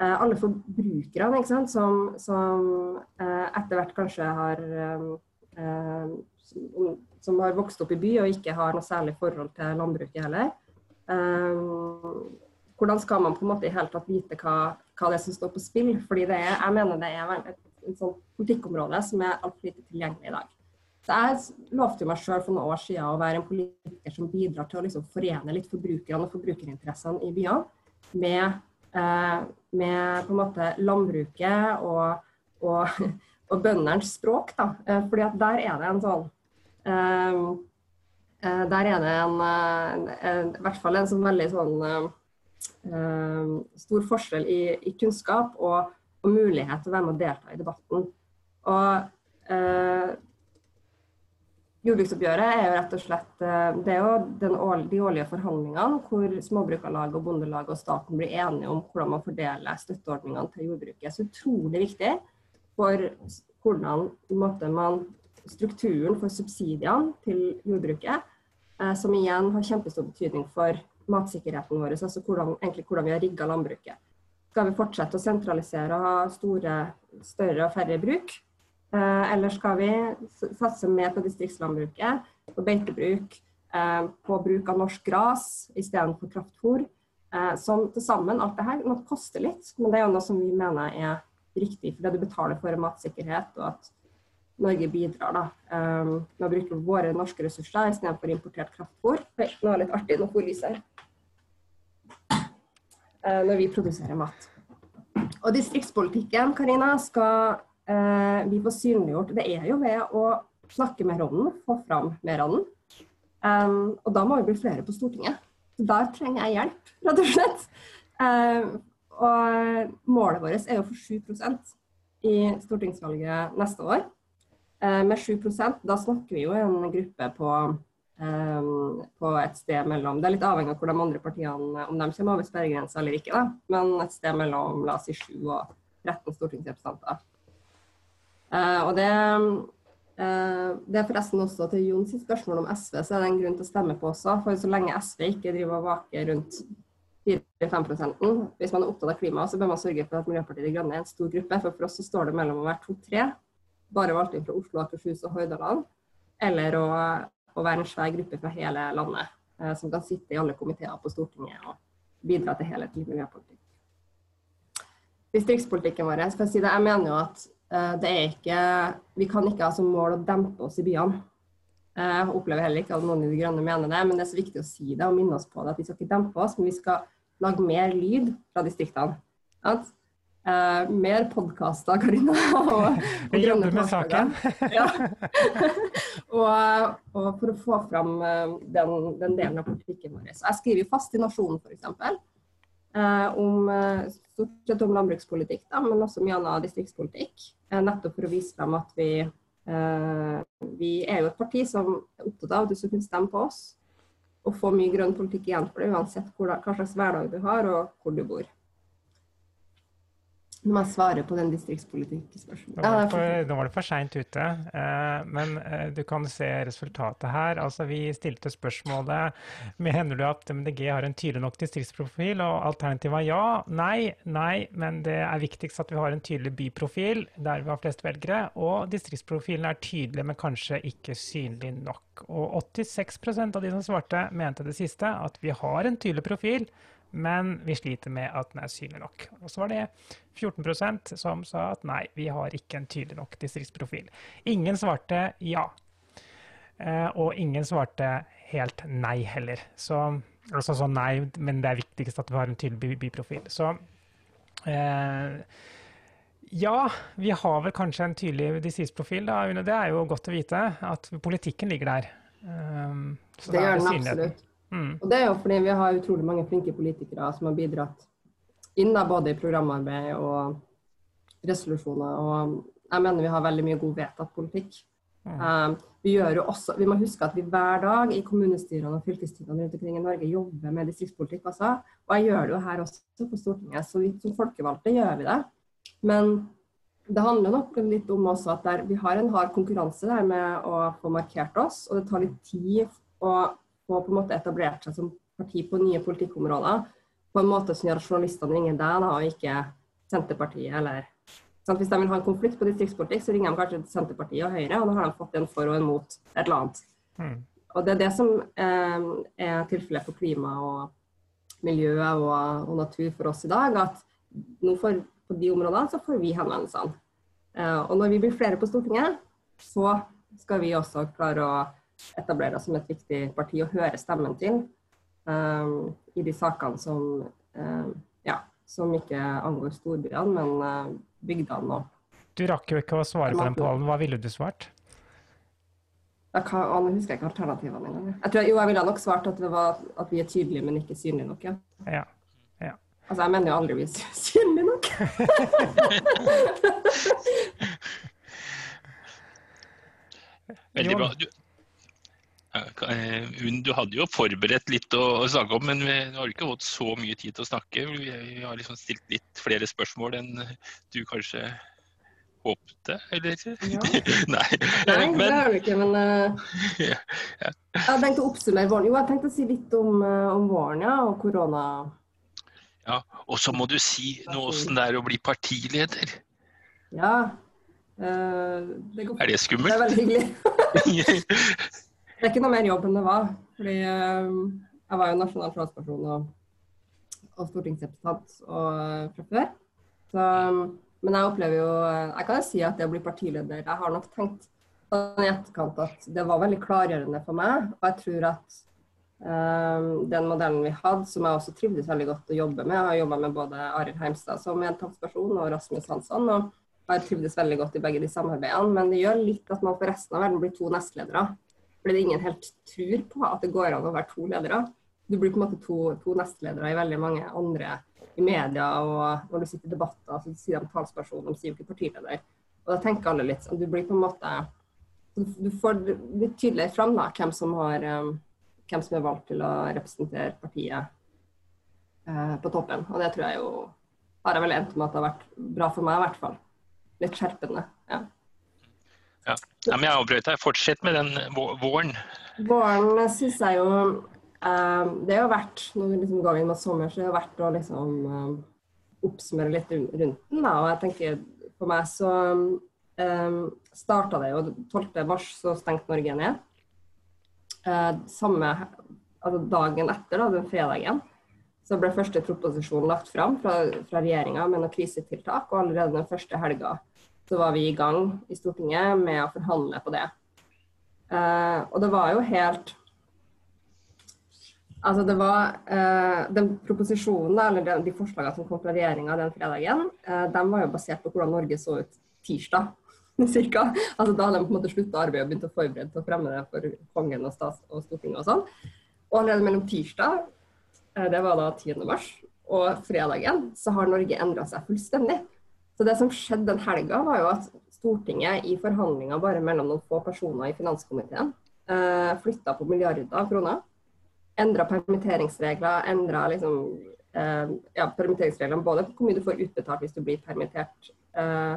Eh, alle forbrukerne ikke sant, som, som eh, etter hvert kanskje har eh, som, som, har vokst opp i by og ikke har noe særlig forhold til landbruket heller. Eh, hvordan skal man på en måte i hele tatt vite hva, hva det er som står på spill? Fordi er, jeg mener det er et et sånt politikkområde som er altfor lite tilgjengelig i dag. Så Jeg lovte meg sjøl for noen år siden å være en politiker som bidrar til å liksom forene litt forbrukerne og forbrukerinteressene i byene med, eh, med på en måte landbruket og, og, <laughs> og bøndenes språk. Da. Eh, fordi at der er det en sånn eh, eh Der er det en, en, en, i hvert fall en sånn veldig sånn eh, stor forskjell i, i kunnskap og og mulighet til å være med og delta i debatten. Og eh, Jordbruksoppgjøret er jo rett og slett eh, det er jo årlige, de årlige forhandlingene hvor Småbrukarlaget og Bondelaget og staten blir enige om hvordan man fordeler støtteordningene til jordbruket. Så utrolig viktig for hvordan måte, man, strukturen for subsidiene til jordbruket, eh, som igjen har kjempestor betydning for matsikkerheten vår, altså hvordan, egentlig hvordan vi har rigga landbruket. Skal vi fortsette å sentralisere og ha store, større og færre bruk? Eh, eller skal vi satse mer på distriktslandbruket, på beitebruk, eh, på bruk av norsk gras istedenfor kraftfôr? Eh, som til sammen, alt det her, nok koste litt, men det er jo noe som vi mener er riktig Det du betaler for matsikkerhet, og at Norge bidrar da, med å bruke våre norske ressurser istedenfor importert kraftfôr. Nå er det litt artig, nå får lyset her. Eh, når vi produserer mat. Og distriktspolitikken, Karina, skal eh, vi få synliggjort. Det er jo ved å snakke mer om den, få fram mer av den. Um, og da må vi bli flere på Stortinget. Så der trenger jeg hjelp, rett og slett. Um, og målet vårt er jo for 7% i stortingsvalget neste år. Uh, med 7% da snakker vi jo en gruppe på Um, på et sted mellom Det er litt avhengig av hvor de andre partiene om de kommer over sperregrensa eller ikke, da. men et sted mellom la oss si 7 og 13 stortingsrepresentanter. Uh, og det, uh, det er forresten også til Jons spørsmål om SV, så er det en grunn til å stemme på også. For så lenge SV ikke driver og vaker rundt 4-5% Hvis man er opptatt av klima, så bør man sørge for at Miljøpartiet De Grønne er en stor gruppe. For for oss så står det mellom å være to-tre, bare valgt inn fra Oslo, Akershus og Hordaland, eller å å være en svær gruppe fra hele landet eh, som kan sitte i alle komiteer på Stortinget og bidra til helhetlig miljøpolitikk. Distriktspolitikken vår, skal jeg si det, jeg mener jo at uh, det er ikke Vi kan ikke ha som mål å dempe oss i byene. Eh, jeg opplever heller ikke at noen i De Grønne mener det, men det er så viktig å si det og minne oss på det. At vi skal ikke dempe oss, men vi skal lage mer lyd fra distriktene. Uh, mer podkaster, Karina. <laughs> Og, Vi jobber med saken. ja. <laughs> og, og, for å få fram uh, den, den, delen av politikken vår. Så jeg skriver fast i Nasjonen f.eks. Uh, om stort sett om landbrukspolitikk, da, men også mye annen distriktspolitikk. nettopp for å vise frem at vi, vi er jo et parti som er opptatt av at du skal kunne stemme på oss og få mye grønn politikk igjen for det, uansett hva slags hverdag du har og hvor du bor. Nå man svarer på den distriktspolitikkspørsmålet. Nå var det for, var det for seint ute. Eh, men eh, du kan se resultatet her. Altså, vi stilte spørsmålet mener du at MDG har en tydelig nok distriktsprofil, og alternativet var ja. Nei, nei, men det er viktigst at vi har en tydelig byprofil der vi har flest velgere. Og distriktsprofilen er tydelig, men kanskje ikke synlig nok. Og 86% av de som svarte, mente det siste, at vi har en tydelig profil men vi sliter med at den er synlig nok. Og så var det 14% som sa at nei, vi har ikke en tydelig nok distriktsprofil. Ingen svarte ja. Eh, og ingen svarte helt nei heller. Så, altså sånn nei, men det er viktigst at vi har en tydelig byprofil. Så eh, ja, vi har vel kanskje en tydelig distriktsprofil. Da. Det er jo godt å vite at politikken ligger der. Um, det gjør den absolutt. Mm. Og det er jo fordi vi har utrolig mange flinke politikere som har bidratt inn både i programarbeid og resolusjoner. Og jeg mener vi har veldig mye god vedtatt politikk. Mm. Um, vi, gjør jo også, vi må huske at vi hver dag i kommunestyrene og fylkestingene rundt omkring i Norge jobber med distriktspolitikk også. Og jeg gjør det jo her også på Stortinget, så vi som folkevalgte gjør vi det. Men det handler nok litt om også at der, vi har en hard konkurranse der med å få markert oss, og det tar litt tid å og på en måte etablert seg som parti på nye politikkområder på en måte som gjør at journalistene ringer deg, da, og ikke Senterpartiet eller sånn, Hvis de vil ha en konflikt på distriktspolitikk, så ringer de kanskje Senterpartiet og Høyre, og da har de fått en for og en mot et eller annet. Mm. Og Det er det som eh, er tilfellet for klima og miljø og, og, natur for oss i dag. At nå får, på de områdene så får vi henvendelsene. Eh, og når vi blir flere på Stortinget, så skal vi også klare å etablere oss som et viktig parti og høre stemmen til um, i de sakene som, um, ja, som ikke angår storbyene, men uh, bygdene og Du rakk jo ikke å svare på den, Pålen. Hva ville du svart? Jeg kan, nå husker jeg ikke alternativene engang. Jeg tror, jo, jeg ville nok svart at, var, at, vi er tydelige, men ikke synlige nok. Ja. ja. ja. Altså, jeg mener jo aldri vi er synlige nok. <laughs> <laughs> Veldig bra. Du, du hadde jo forberedt litt å, snakke om, men vi har ikke fått så mye tid til å snakke. Vi har liksom stilt litt flere spørsmål enn du kanskje håpte, eller? Ja. <laughs> Nei. Nei, men, det har du ikke, men uh, ja, <laughs> ja. Jeg tenkte tenkt å oppsummere våren. Jo, jeg tenkte å si litt om, uh, om våren, ja, og korona. Ja, og så må du si noe åssen det er å bli partileder. Ja. Uh, det går... Er det skummelt? Det er veldig hyggelig. <laughs> Det er ikke noe mer jobb enn det var. Fordi uh, jeg var jo nasjonal talsperson og, og stortingsrepresentant og, uh, fra før. Så, men jeg opplever jo Jeg kan jo si at det å bli partileder Jeg har nok tenkt i etterkant at det var veldig klargjørende for meg. Og jeg tror at um, den modellen vi hadde, som jeg også trivdes veldig godt å jobbe med Jeg har jobba med både Arild Heimstad som en medtalsperson og Rasmus Hansson. og har trivdes veldig godt i begge de samarbeidene, men det gjør litt at man for resten av verden blir to nestledere. Fordi ingen helt tror på at det går an å være to ledere. Du blir på en måte to, to nestledere i veldig mange andre i media, og når du sitter i debatter, så sier de talsperson, de sier jo ikke partileder. Og da tenker alle litt sånn Du blir på en måte Du får litt tydeligere fram da, hvem som, har, um, hvem som er valgt til å representere partiet uh, på toppen. Og det tror jeg jo har jeg vel endt med at det har vært bra for meg, i hvert fall. Litt skjerpende. ja. Ja men jeg avbrøt deg. Fortsett med den våren. Våren syns jeg jo uh, Det har vært Når vi liksom går inn mot sommer, så det har vært å liksom uh, oppsummere litt rundt den. Da. Og jeg tenker for meg så eh, starta det jo 12.3 så stengte Norge ned. Uh, samme altså dagen etter, da, den fredagen, så ble første proposisjon lagt fram fra, fra regjeringa med noen krisetiltak. Og allerede den første helga så var vi i gang i Stortinget med å forhandle på det. Uh, og det var jo helt Altså det var uh, Den proposisjonen, eller de, forslagene som kom fra regjeringa den fredagen, uh, de var jo basert på hvordan Norge så ut tirsdag. <laughs> Cirka. Altså Da hadde de på en måte slutta arbeidet og begynt å forberede til å fremme det for kongen og, stats og Stortinget og sånn. Og allerede mellom tirsdag, det var da 10. mars, og fredagen, så har Norge endra seg fullstendig. Så det som skjedde den helga, var jo at Stortinget i forhandlinger bare mellom noen få personer i finanskomiteen eh, flytta på milliarder av kroner. Endra permitteringsregler, endra liksom eh, ja, permitteringsreglene. Både hvor mye du får utbetalt hvis du blir permittert eh,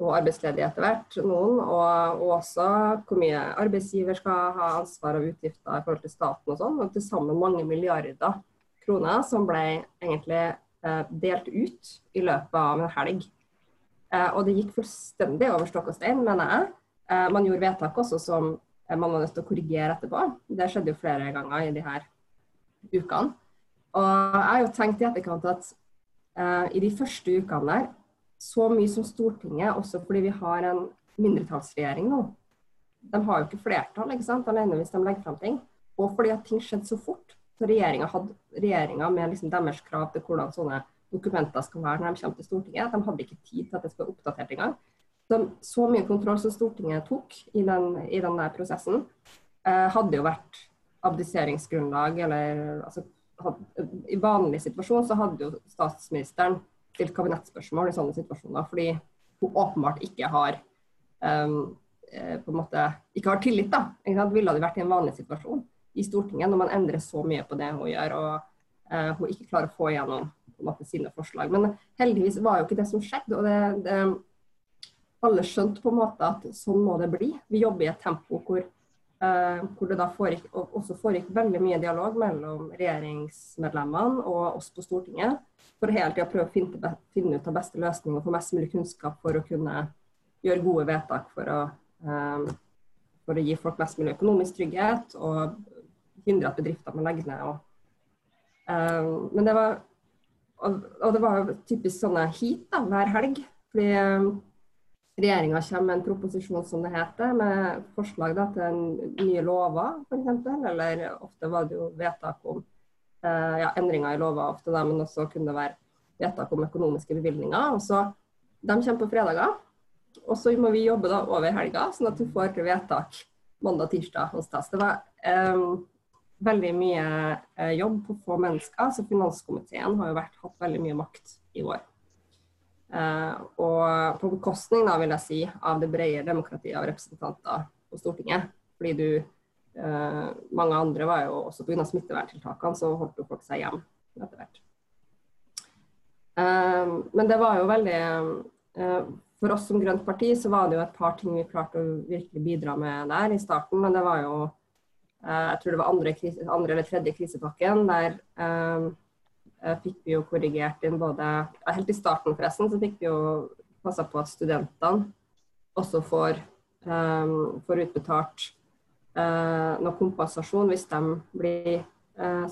og arbeidsledig etter hvert, noen, og, og, også hvor mye arbeidsgiver skal ha ansvar av utgifter i forhold til staten og sånn. Og til sammen mange milliarder kroner som ble egentlig eh, delt ut i løpet av en helg. Eh, og det gikk fullstendig over stokk og stein, mener jeg. Eh, man gjorde vedtak også som eh, man var nødt til å korrigere etterpå. Det skjedde jo flere ganger i de her ukene. Og jeg har jo tenkt i etterkant at i de første ukene der så mye som Stortinget, også fordi vi har en mindretallsregjering nå. De har jo ikke flertall ikke sant, alene hvis de legger fram ting. Og fordi at ting skjedde så fort. Så regjeringa med liksom deres krav til hvordan sånne dokumenter skal være når de kommer til Stortinget, de hadde ikke tid til at det skulle være oppdatert engang. Så, så mye kontroll som Stortinget tok i den, i den der prosessen, eh, hadde jo vært abdiseringsgrunnlag eller altså, hadde, I vanlig situasjon så hadde jo statsministeren stilt kabinettspørsmål i sånne situasjoner, fordi hun åpenbart ikke har um, på en måte, ikke har tillit. da, Ville det vært i en vanlig situasjon i Stortinget når man endrer så mye på det hun gjør, og uh, hun ikke klarer å få igjennom på en måte, sine forslag. Men heldigvis var jo ikke det som skjedde. og det, det, Alle skjønte på en måte at sånn må det bli. Vi jobber i et tempo hvor Uh, hvor det da foregikk, også foregikk veldig mye dialog mellom regjeringsmedlemmene og oss på Stortinget. For hele tida prøve å finne, finne, ut av beste løsning og få mest mulig kunnskap for å kunne gjøre gode vedtak for å, um, for å gi folk mest mulig økonomisk trygghet og hindre at bedrifter må legge ned. Og, um, men det var og, og det var typisk sånne heat da, hver helg. fordi um, regjeringa kommer med en proposisjon som det heter, med forslag da, til nye lover f.eks. Eller ofte var det jo vedtak om eh, ja, endringer i lover, ofte da, men også kunne det være vedtak om økonomiske bevilgninger. Og så, De kommer på fredager, og så må vi jobbe da over helga, sånn at du får vedtak mandag, tirsdag, onsdag. Det var eh, veldig mye eh, jobb på få mennesker, så finanskomiteen har jo vært, hatt veldig mye makt i år. Uh, og på bekostning da, vil jeg si, av det brede demokratiet av representanter på Stortinget. Fordi du uh, Mange andre var jo også pga. smitteverntiltakene, så holdt jo folk seg hjem etter hvert. Uh, men det var jo veldig For oss som grønt parti så var det jo et par ting vi klarte å virkelig bidra med der i starten. Men det var jo Jeg tror det var andre, andre eller tredje krisepakken der Eh, fikk vi jo korrigert inn både Helt i starten forresten så fikk vi jo passa på at studentene også får, um, får utbetalt noe kompensasjon hvis de blir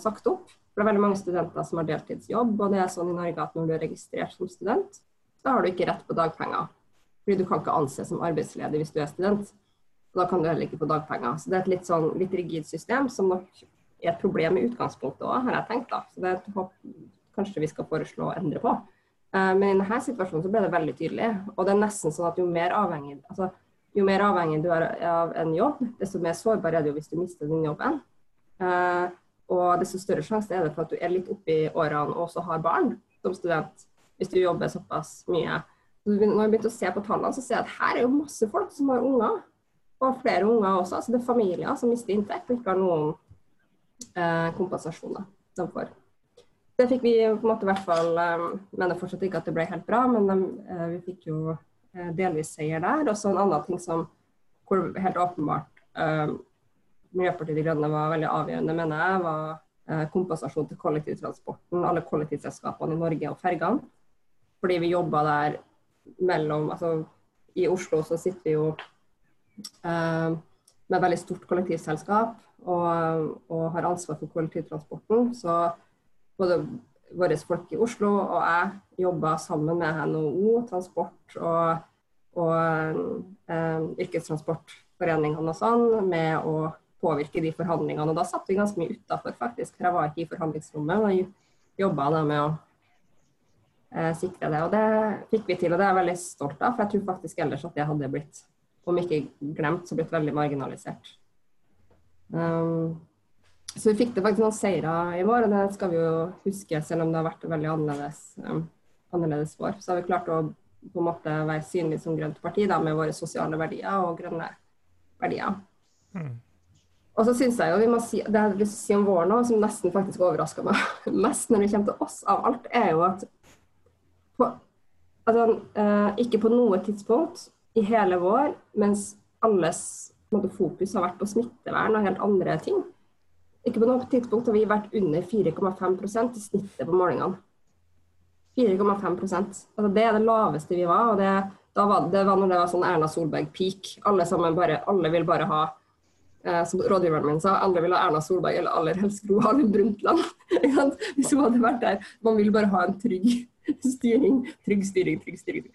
sagt opp. For det er veldig mange studenter som har deltidsjobb, og det er sånn i Norge at når du er registrert som student, så har du ikke rett på dagpenger. Fordi du kan ikke anses som arbeidsledig hvis du er student. Da kan du heller ikke få dagpenger. Så det er et litt, sånn, litt rigid system som nok er et problem i utgangspunktet òg, har jeg tenkt. da. Så det er et håp kanskje vi skal foreslå å endre på. Uh, men i denne situasjonen så ble det veldig tydelig. Og det er nesten sånn at jo mer avhengig, altså, jo mer avhengig du er av en jobb, desto mer sårbar er du hvis du mister den jobben. Uh, og desto større sjanse er det for at du er litt oppi årene og også har barn som student, hvis du jobber såpass mye. Når jeg begynte å se på tallene, så ser jeg at her er jo masse folk som har unger. Og flere unger også. Så det er familier som mister inntekt og ikke har noen eh, kompensasjoner de får. Det fikk vi på en måte i hvert fall eh, Mener fortsatt ikke at det ble helt bra, men de, eh, vi fikk jo eh, delvis seier der. Og så en annen ting som hvor helt åpenbart uh, Miljøpartiet De Grønne var veldig avgjørende, mener jeg, var uh, kompensasjon til kollektivtransporten, alle kollektivselskapene i Norge og fergene. Fordi vi jobba der mellom Altså i Oslo så sitter vi jo med et veldig stort kollektivselskap og, og har ansvar for kollektivtransporten. Så både våre folk i Oslo og jeg jobber sammen med NHO Transport og, og eh, yrkestransportforeningene og sånn med å påvirke de forhandlingene. Og da satt vi ganske mye utafor, faktisk. For jeg var ikke i forhandlingsrommet. Men jobba med å eh, sikre det. Og det fikk vi til, og det er jeg veldig stolt av. For jeg tror faktisk ellers at det hadde blitt, om ikke glemt, så blitt veldig marginalisert. Um, så vi fikk det faktisk noen seire i vår, og det skal vi jo huske, selv om det har vært veldig annerledes, um, annerledes vår. Så har vi klart å på en måte være synlige som grønt parti da, med våre sosiale verdier og grønne verdier. Mm. Og så synes jeg jo vi må si, Det jeg å si om våren nå, som nesten faktisk overraska meg <laughs> mest når det kommer til oss av alt, er jo at på, altså, eh, ikke på noe tidspunkt i hele vår, mens alles måte, fokus har vært på smittevern og helt andre ting, ikke på noe tidspunkt har vi vært under 4,5% i snittet på målingene. 4,5% altså Det er det laveste vi var. og det, var, det var når det var sånn Erna Solberg-peak. Alle sammen bare, alle vil bare ha eh, som rådgiveren min sa, alle vil ha Erna Solberg eller aller helst Gro Harlem Brundtland. <laughs> Hvis hun hadde vært der. Man vil bare ha en trygg styring. Trygg styring, trygg styring.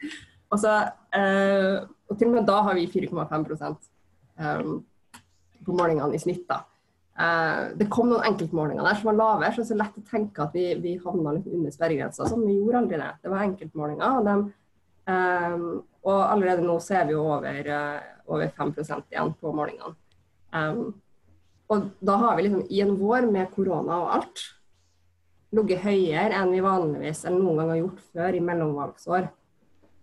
Og, så, eh, og til og med da har vi 4,5 um, på målingene i snitt. da. Eh, det kom noen enkeltmålinger der som var lavere, så det er så lett å tenke at vi, vi havna litt under sperregrensa. Sånn, vi gjorde aldri det. Det var enkeltmålinger. Og, de, um, og allerede nå så er vi over, uh, over 5% igjen på målingene. Um, og da har vi liksom i en vår med korona og alt ligget høyere enn vi vanligvis eller noen gang har gjort før i mellomvalgsår.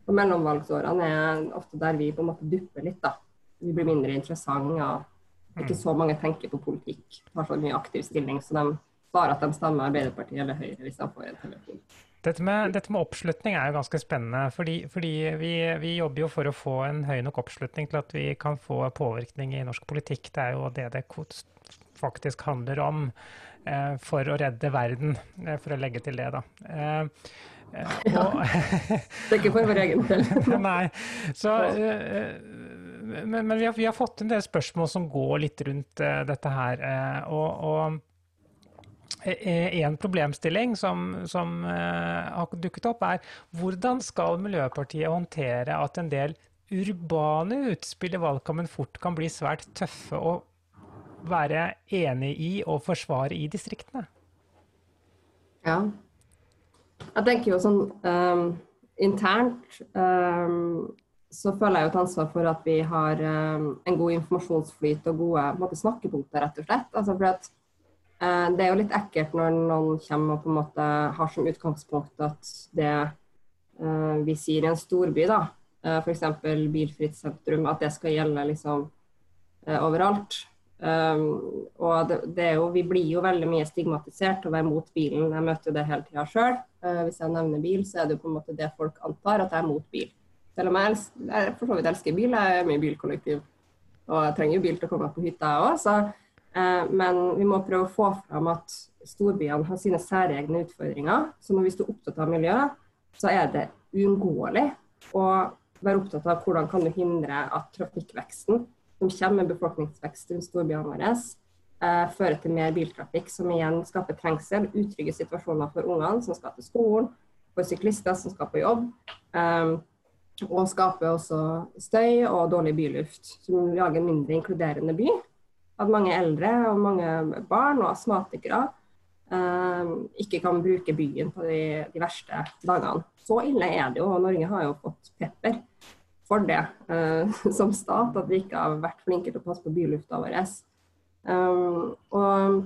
Og mellomvalgsårene er ofte der vi på en måte dupper litt. da. Vi blir mindre interessante. og ikke så mange tenker på politikk, Har så mye aktiv stilling, så de bare at de stemmer Arbeiderpartiet eller Høyre hvis de får en telefon. Dette med, dette med, oppslutning er jo ganske spennende. fordi, fordi vi, vi, jobber jo for å få en høy nok oppslutning til at vi kan få påvirkning i norsk politikk. Det er jo det det faktisk handler om eh, for å redde verden, eh, for å legge til det, da. Eh, eh og, det er ikke for vår egen del. <laughs> Nei. Så eh, men, men vi, har, vi, har, fått en del spørsmål som går litt rundt uh, dette her. Uh, og, og eh, en problemstilling som, som uh, har dukket opp, er hvordan skal Miljøpartiet håndtere at en del urbane utspill i valgkampen fort kan bli svært tøffe å være enig i og forsvare i distriktene? Ja. Jeg tenker jo sånn um, internt um, så føler jeg jo et ansvar for at vi har um, en god informasjonsflyt og gode måte, snakkepunkter, rett og slett. Altså for at, uh, det er jo litt ekkelt når noen kommer og på en måte har som utgangspunkt at det uh, vi sier i en storby, da, uh, f.eks. bilfritt sentrum, at det skal gjelde liksom overalt. Um, og det, det, jo, Vi blir jo veldig mye stigmatisert å være mot bilen. Jeg møter jo det hele tida sjøl. hvis jeg nevner bil, så er det jo på en måte det folk antar, at jeg er mot bil. Selv om jeg, elsker, jeg for så vidt elsker bil, jeg er mye bilkollektiv. Og jeg trenger jo bil til å komme meg på hytta, jeg òg. Uh, men vi må prøve å få fram at storbyene har sine særegne utfordringer. Så når vi er opptatt av miljø, så er det uunngåelig å være opptatt av hvordan kan du hindre at trafikkveksten som kommer med befolkningsvekst rundt storbyene våre, eh, fører til mer biltrafikk, som igjen skaper trengsel, utrygge situasjoner for ungene som skal til skolen, for syklister som skal på jobb. Eh, og skaper også støy og dårlig byluft, som lager en mindre inkluderende by. At mange eldre og mange barn og astmatikere eh, ikke kan bruke byen på de, de, verste dagene. Så ille er det jo, og Norge har jo fått pepper for det eh, <laughs> som stat, at vi ikke har vært flinke til å passe på bylufta vår. Um, og,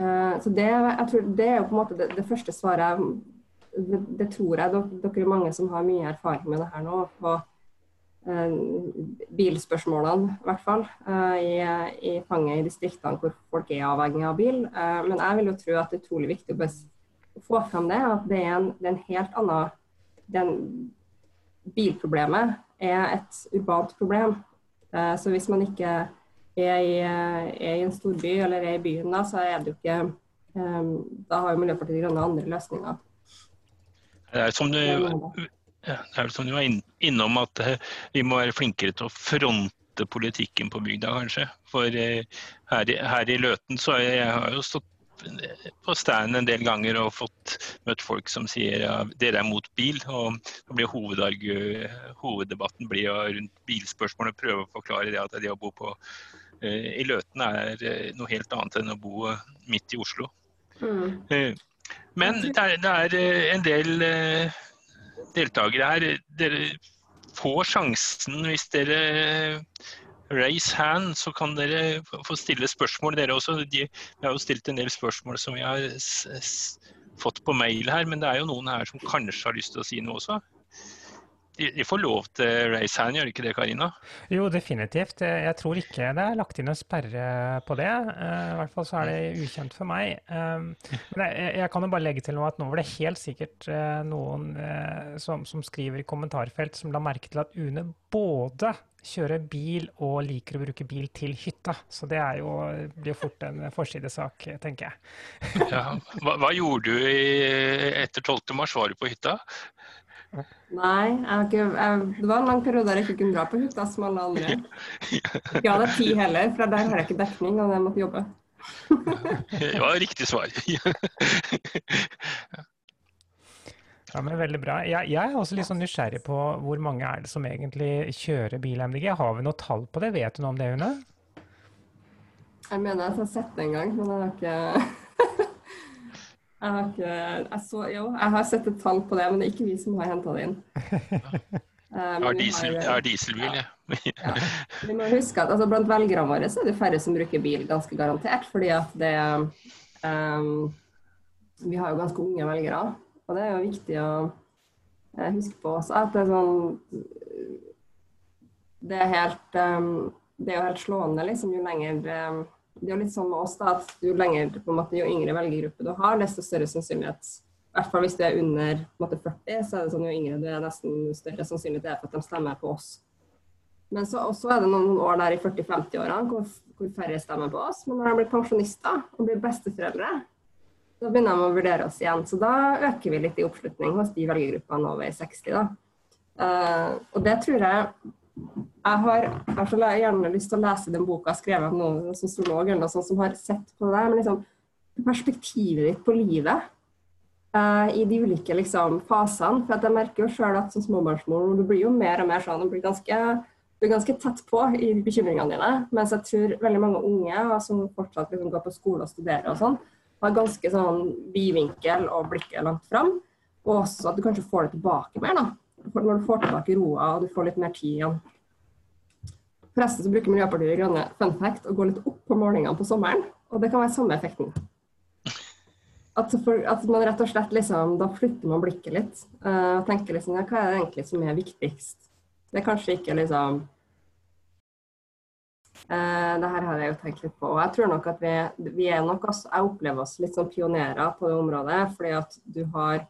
uh, så det, jeg det er jo på en måte det, det første svaret det, det, tror jeg dere, er mange som har mye erfaring med det her nå. på eh, bilspørsmålene, i hvert fall. Eh, i, i, fanget i distriktene hvor folk er avhengig av bil. Eh, men jeg vil jo tro at det er utrolig viktig å få fram det. At det er en, det er en helt annen den, Bilproblemet er et urbant problem. Eh, så hvis man ikke er i, er i, en storby eller er i byen, da, så er det jo ikke eh, Da har jo Miljøpartiet De Grønne andre løsninger. Det er som du, er som du var innom, at eh, vi må være flinkere til å fronte politikken på bygda, kanskje. For eh, her, her i Løten så jeg, jeg har jo stått på standen en del ganger og fått møtt folk som sier ja, dere er mot bil. og blir Hoveddebatten blir rundt og Prøve å forklare det at det å bo på, eh, i Løten er noe helt annet enn å bo midt i Oslo. Mm. Men det er, det er eh, en del eh, deltakere her. Dere får sjansen hvis dere raise hand, så kan dere få stille spørsmål, dere også. De, vi har jo stilt en del spørsmål som vi har fått på mail her, men det er jo noen her som kanskje har lyst til å si noe også. De, de får lov til race hand, gjør de ikke det, Karina? Jo, definitivt. Jeg tror ikke det er lagt inn en sperre på det. Eh, I hvert fall så er det ukjent for meg. Eh, men jeg, jeg kan jo bare legge til noe at nå var det helt sikkert eh, noen som, som skriver i kommentarfelt som la merke til at UNE både kjører bil og liker å bruke bil til hytta. Så det er jo, blir fort en forsidesak, tenker jeg. ja. hva, hva, gjorde du i, etter 12. mars? Var du på hytta? Nei, ikke, jeg, det var en lang periode der jeg ikke kunne dra på hytta som alle andre. Ikke hadde tid heller, for der har jeg ikke dekning og jeg måtte jobbe. det var riktig svar. ja, men Veldig bra. Jeg, jeg, er også litt sånn nysgjerrig på hvor mange er det som egentlig kjører bil MDG. Har vi noe tall på det? Vet du noe om det, Une? Jeg mener jeg har sett det en gang, men jeg har ikke jeg har, ikke, jeg, så, jo, jeg har sett et tall på det, men det er ikke vi som har henta det inn. Uh, <laughs> jeg har, diesel, har dieselbil, jeg. <laughs> Ja. Vi må huske at altså, Blant velgerne våre så er det færre som bruker bil, ganske garantert. fordi at det um, Vi har jo ganske unge velgere, og det er jo viktig å uh, huske på også at det er sånn Det er helt um, det er jo helt slående liksom, jo lenger um, det er litt sånn med oss da, at jo lenger, på en måte, jo yngre velgergruppe du har, desto større sannsynlighet i hvert fall hvis du er under måte, 40, så er det sånn jo yngre du er, nesten større sannsynlighet er for at de stemmer på oss. Men så er det noen år der i 40-50-årene hvor, hvor, færre stemmer på oss. Men når de blir pensjonister og blir besteforeldre, da begynner de å vurdere oss igjen. Så da øker vi litt i oppslutning hos de velgergruppene over 60. da. Uh, og det tror jeg jeg har, jeg har gjerne lyst til å lese den boka skrevet av noen sosiolog eller noe sånt som har sett på det. Men liksom, perspektivet ditt på livet uh, i de ulike liksom, fasene. For jeg merker jo sjøl at som småbarnsmor du blir jo mer og mer sånn, du blir ganske, er ganske tett på i bekymringene dine. Mens jeg tror veldig mange unge som fortsatt liksom, går på skole og studerer og sånn, har ganske sånn vidvinkel og blikket langt fram. Og også at du kanskje får det tilbake mer. da. Når du får tilbake roa og du får litt mer tid igjen. Forresten så bruker Miljøpartiet De Grønne fun fact å gå litt opp på målingene på sommeren. Og det kan være samme effekten. At, for, at man rett og slett liksom, Da flytter man blikket litt uh, og tenker liksom ja, hva er det egentlig som er viktigst? Det er kanskje ikke liksom uh, det her har jeg jo tenkt litt på. og Jeg tror nok at vi, vi er nok også, jeg opplever oss litt som pionerer på det området. fordi at du har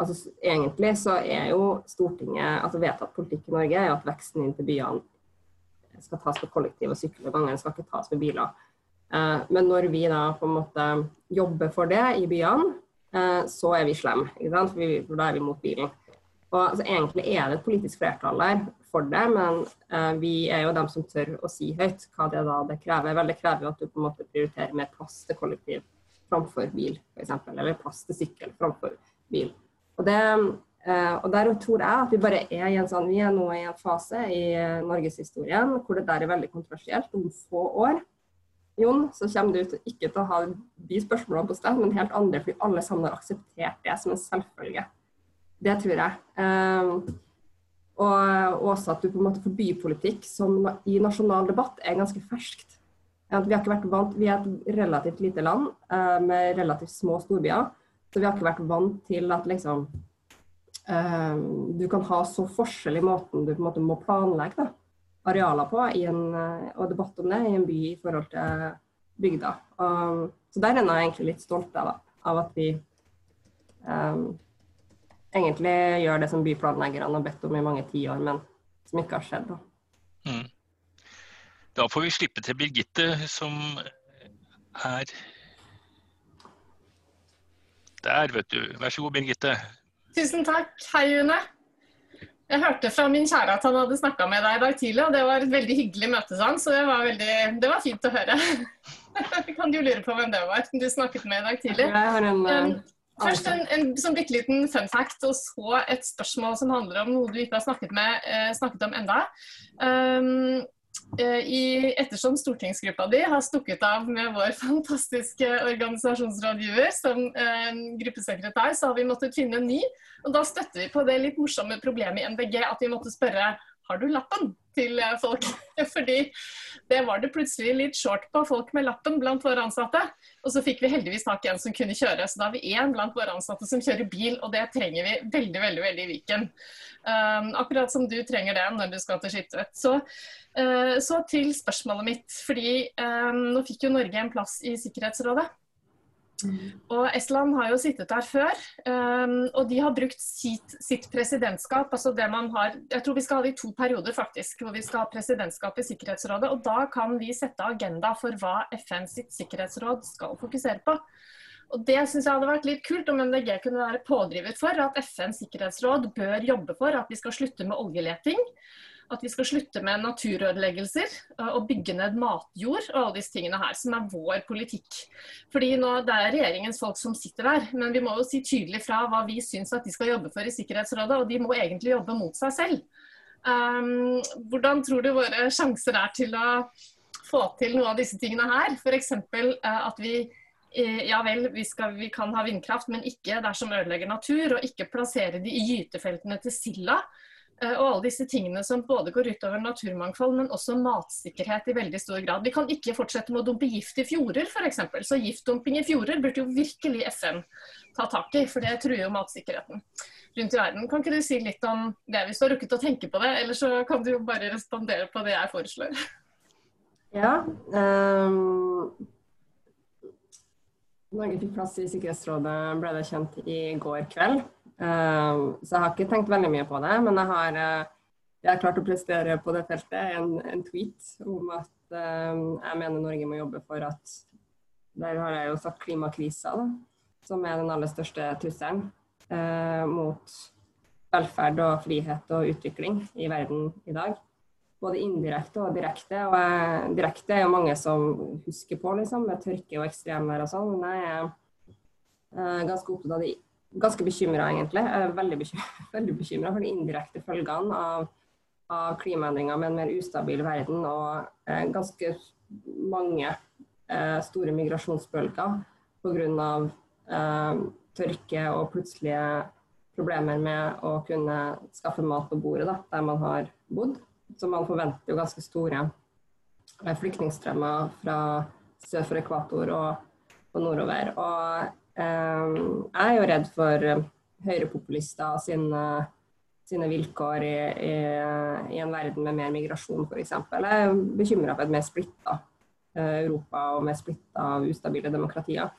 altså Egentlig så er jo Stortinget, altså vedtatt politikk i Norge er jo at veksten inn til byene skal tas med kollektiv og sykkel, og mange skal ikke tas med biler. Eh, men når vi da på en måte jobber for det i byene, eh, så er vi slemme. For, vi, for da er vi mot bilen. Og altså, Egentlig er det et politisk flertall der for det, men eh, vi er jo dem som tør å si høyt hva det da det krever. Vel, det krever jo at du på en måte prioriterer mer plass til kollektiv framfor bil, f.eks. Eller plass til sykkel framfor bil. Og det, Uh, og der tror jeg at vi bare er i en sånn, vi er nå i en fase i uh, norgeshistorien hvor det der er veldig kontroversielt. Om få år Jon, så kommer du til, ikke til å ha de spørsmålene på sted, men helt andre, fordi alle sammen har akseptert det som en selvfølge. Det tror jeg. Uh, og også at du på en måte får bypolitikk som i nasjonal debatt er ganske ferskt. Vi, har ikke vært vant, vi er et relativt lite land med relativt små storbyer, så vi har ikke vært vant til at liksom Ehm, du kan ha så forskjell i måten du på en måte må planlegge da, arealer på en, eh, og debatt om det i en by i forhold til bygda. Um, så der er jeg egentlig litt stolt av, av at vi um, egentlig gjør det som byplanleggerne har bedt om i mange tiår, men som ikke har skjedd. Da. Mm. da får vi slippe til Birgitte, som er der, vet du. Vær så god, Birgitte. Tusen takk. Hei, Une. Jeg hørte fra min kjære at han hadde snakka med deg i dag tidlig, og det var et veldig hyggelig møte, sånn, så det var, veldig, det var fint å høre. <laughs> kan du lure på hvem det var du snakket med i dag tidlig? En, um, først en, en sånn bitte liten fun fact, og så et spørsmål som handler om noe du ikke har snakket, med, eh, snakket om enda. Um, i, ettersom stortingsgruppa di har stukket av med vår fantastiske organisasjonsrådgiver som eh, gruppesekretær, så har vi måttet finne en ny. Og da støtter vi på det litt morsomme problemet i MDG at vi måtte spørre har du lappen. Til eh, folk. <laughs> Fordi det var det plutselig litt short på folk med lappen blant våre ansatte. Og så fikk vi heldigvis tak i en som kunne kjøre, så da har vi én blant våre ansatte som kjører bil, og det trenger vi veldig, veldig veldig i Viken. Um, akkurat som du trenger det når du skal til Skiptvet. Så, uh, så til spørsmålet mitt, fordi um, nå fikk jo Norge en plass i Sikkerhetsrådet. Og Estland har jo sittet der før, um, og de har brukt sitt, sitt, presidentskap. altså det man har, Jeg tror vi skal ha det i to perioder, faktisk, hvor vi skal ha presidentskap i Sikkerhetsrådet. og Da kan vi sette agenda for hva FN sitt sikkerhetsråd skal fokusere på. Og Det synes jeg hadde vært litt kult om MDG kunne være pådriver for at FNs sikkerhetsråd bør jobbe for at vi skal slutte med oljeleting at vi skal slutte med naturødeleggelser eh, og bygge ned matjord og alle disse tingene her, som er vår politikk. Fordi nå, Det er regjeringens folk som sitter der, men vi må jo si tydelig fra hva vi syns at de skal jobbe for i Sikkerhetsrådet, og de må egentlig jobbe mot seg selv. Um, hvordan tror du våre sjanser er til å få til noe av disse tingene her? F.eks. Uh, eh, at vi eh, ja vel, vi, skal, vi, kan ha vindkraft, men ikke dersom ødelegger natur. Og ikke plassere de i gytefeltene til Silla. Eh, og alle disse tingene som både går utover naturmangfold, men også matsikkerhet i veldig stor grad. Vi kan ikke fortsette med å dumpe gift i fjorder f.eks. Så giftdumping i fjorder burde jo virkelig FN ta tak i, for det truer jo matsikkerheten rundt i verden. Kan ikke du si litt om det hvis du har rukket å tenke på det, eller så kan du jo bare respondere på det jeg foreslår. Ja. Um, Norge fikk plass i Sikkerhetsrådet, ble det kjent i går kveld. Um, så jeg har ikke tenkt veldig mye på det, men jeg har, uh, jeg har klart å prestere på det feltet en, en tweet om at um, jeg mener Norge må jobbe for at Der har jeg jo sagt klimakrisa, da, som er den aller største trusselen mot velferd og frihet og utvikling i verden i dag. Både indirekte og direkte. Og jeg, direkte er jo mange som husker på, liksom, med tørke og ekstremvær og sånn. Men jeg er ganske opptatt av de ganske bekymra, egentlig. Jeg er veldig <laughs> bekymra for de indirekte følgene av, av klimaendringer med en mer ustabil verden og eh, ganske mange eh, store migrasjonsbølger pga. Eh, tørke og plutselige problemer med å kunne skaffe mat på bordet da, der man har bodd. Så man forventer jo ganske store eh, flyktningstrømmer fra sør for ekvator og, og nordover. Og jeg er jo redd for eh, høyrepopulister sine, sine vilkår i, i, i, en verden med mer migrasjon, f.eks. Jeg er bekymra for et mer splitta eh, Europa og mer splitta ustabile demokratier.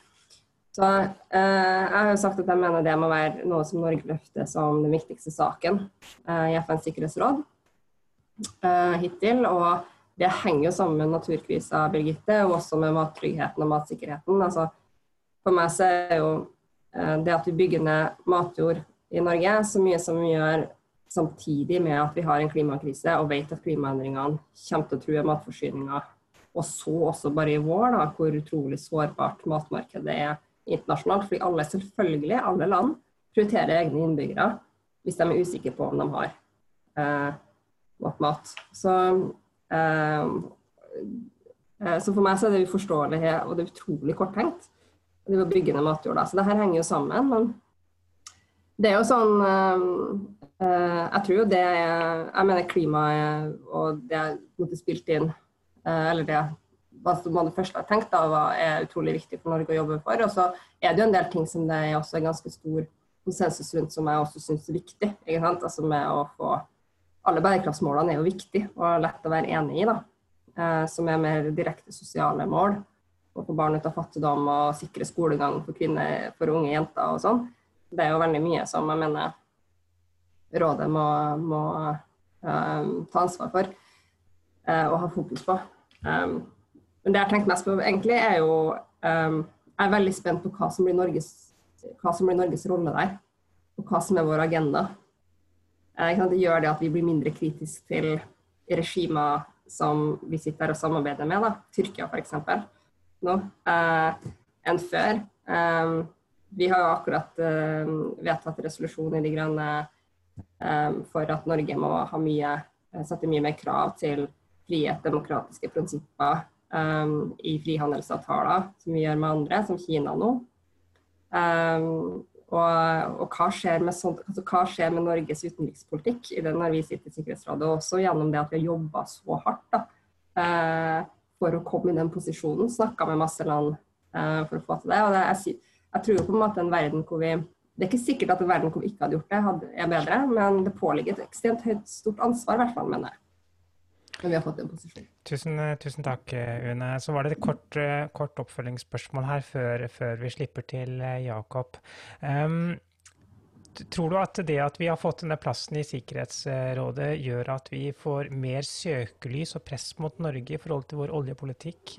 Så eh, Jeg har jo sagt at jeg mener det må være noe som Norge løfter som den viktigste saken eh, i FNs sikkerhetsråd eh, hittil. Og det henger jo sammen med naturkrisa, Birgitte, og også med mattryggheten og matsikkerheten. altså for meg så er jo eh, det at vi bygger ned matjord i Norge, så mye som vi gjør samtidig med at vi har en klimakrise og vet at klimaendringene kommer til å true matforsyninga. Og så også bare i vår, da, hvor utrolig sårbart matmarkedet er internasjonalt. Fordi alle, selvfølgelig, alle land prioriterer egne innbyggere hvis de er usikre på om de har eh, nok mat. Så, eh, eh så for meg så er det uforståelig og det er utrolig korttenkt de var byggende matjorda. Så det her henger jo sammen. Men det er jo sånn uh, Jeg tror jo det er Jeg mener klimaet og det jeg måtte spilt inn, uh, eller det hva som man først har tenkt da, er utrolig viktig for Norge å jobbe for. Og så er det jo en del ting som det er også ganske stor konsensus rundt, som jeg også syns er viktig. ikke sant? Altså med å få Alle bærekraftsmålene er jo viktig og lett å være enig i, da. Uh, som er mer direkte sosiale mål å få barn ut av fattigdom og sikre skolegang for kvinner, for unge jenter og sånn. Det er jo veldig mye som jeg mener rådet må, må uh, ta ansvar for uh, og ha fokus på. Um, men det jeg har tenkt mest på egentlig, er jo um, Jeg er veldig spent på hva som blir Norges, som blir Norges rolle der, og hva som er vår agenda. Uh, det gjør det at vi blir mindre kritiske til regimer som vi sitter og samarbeider med, da. Tyrkia f.eks nå eh, enn før. Um, vi har jo akkurat eh, vedtatt resolusjon i De grønne eh, for at Norge må ha mye, sette mye mer krav til frihet, demokratiske prinsipper um, i frihandelsavtaler, som vi gjør med andre, som Kina nå. og, og hva, skjer sånt, altså, hva skjer med Norges utenrikspolitikk i det når vi sitter i Sikkerhetsrådet, også gjennom det at vi har jobba så hardt da, eh, for å komme i den posisjonen. Snakka med masse land uh, for å få til det. og det, jeg, jeg, tror på en måte en verden hvor vi Det er ikke sikkert at en verden hvor vi ikke hadde gjort det, hadde, er bedre, men det påligger et ekstremt høyt stort ansvar, i hvert fall, mener jeg. Men vi har fått en posisjon. Tusen, tusen takk, Une. Så var det et kort, kort oppfølgingsspørsmål her før, før, vi slipper til Jakob. Um, tror du at det at vi har fått denne plassen i Sikkerhetsrådet, gjør at vi får mer søkelys og press mot Norge i forhold til vår oljepolitikk?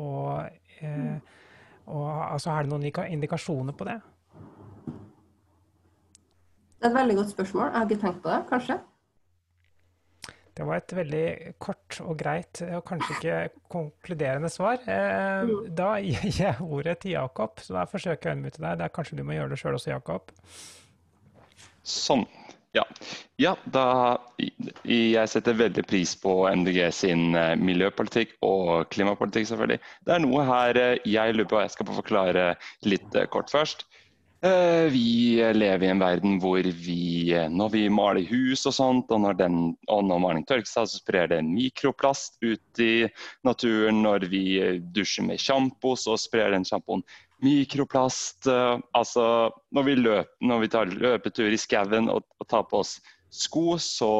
Og, og altså, er det noen indikasjoner på det? Det er et veldig godt spørsmål. Jeg har ikke tenkt på det, kanskje. Det var et veldig kort og greit og kanskje ikke konkluderende svar. Eh, mm. Da gir jeg ordet til Jakob, så da forsøker jeg å unmute deg. Det er kanskje du må gjøre det sjøl også, Jakob? Sånn. Ja. ja, da Jeg setter veldig pris på MDG sin eh, miljøpolitikk og klimapolitikk, selvfølgelig. Det er noe her eh, jeg lurer på, jeg skal få forklare litt kort først. Eh, vi lever i en verden hvor vi, eh, når vi maler hus og sånt, og når, den, og når maling tørker seg, så sprer det mikroplast ut i naturen. Når vi eh, dusjer med sjampo, så sprer den sjampoen mikroplast. Altså, når vi, løper, når vi tar løpetur i skauen og, og tar på oss sko, så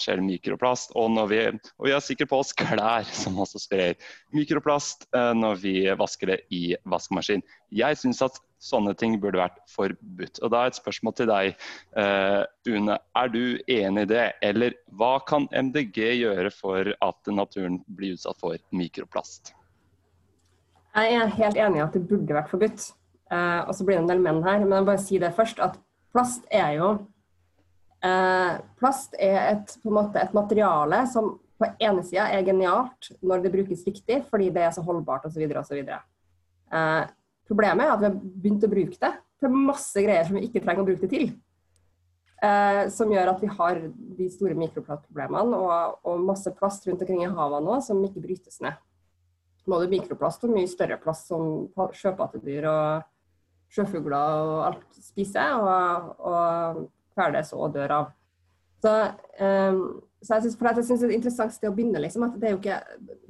skjer det mikroplast. Og, vi, og vi har sikkert på oss klær som også sprer mikroplast når vi vasker det i vaskemaskin. Jeg synes at sånne ting burde vært forbudt. Og Da er et spørsmål til deg, uh, Une. Er du enig i det? Eller hva kan MDG gjøre for at naturen blir utsatt for mikroplast? Jeg er helt enig i at det burde vært forbudt. Uh, og så blir det en del menn her, men jeg bare si det først at plast er jo uh, Plast er et, på en måte et materiale som på ene sida er genialt når det brukes riktig, fordi det er så holdbart osv. osv. Uh, Problemet er at vi har begynt å bruke det til masse greier som vi ikke trenger å bruke det til. Eh, som gjør at vi har de store mikroplastproblemene og, og, masse plast rundt omkring i havene nå som ikke brytes ned. Både mikroplast og mye større plast som sjøpattedyr og sjøfugler og alt spiser, og, og kveles og dør av. Så, um, så jeg synes, det er et interessant sted å begynne. Liksom, at det er jo ikke,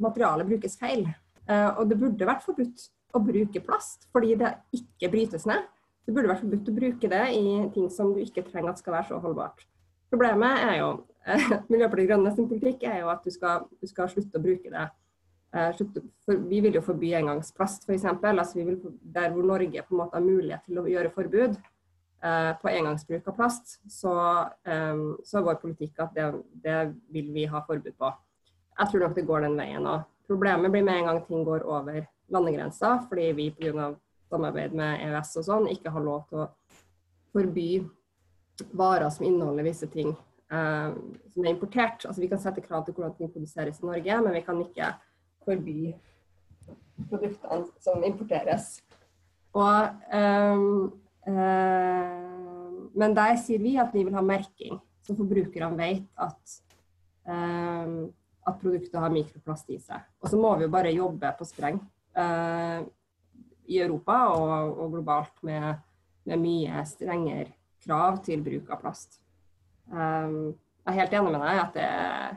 Materialet brukes feil. Uh, og det burde vært forbudt å bruke plast fordi det ikke brytes ned. Det burde vært forbudt å bruke det i ting som du ikke trenger at skal være så holdbart. Problemet er jo eh, <laughs> Miljøpartiet Grønne sin politikk er jo at du skal, du skal slutte å bruke det. Eh, for, vi vil jo forby engangsplast, f.eks. Altså der hvor Norge på en måte har mulighet til å gjøre forbud eh, på engangsbruk av plast, så, eh, så, er vår politikk at det, det, vil vi ha forbud på. Jeg tror nok det går den veien. Og problemet blir med en gang ting går over landegrensa, fordi vi pga. samarbeid med EØS og sånn ikke har lov til å forby varer som inneholder visse ting eh, som er importert. Altså Vi kan sette krav til hvordan ting produseres i Norge, men vi kan ikke forby produktene som importeres. Og, eh, eh, men der sier vi at vi vil ha merking, så forbrukerne vet at eh, at produktet har mikroplast i seg. Og så må vi jo bare jobbe på spreng uh, i Europa og, og globalt med, med, mye strengere krav til bruk av plast. Um, jeg er helt enig med deg at det ja.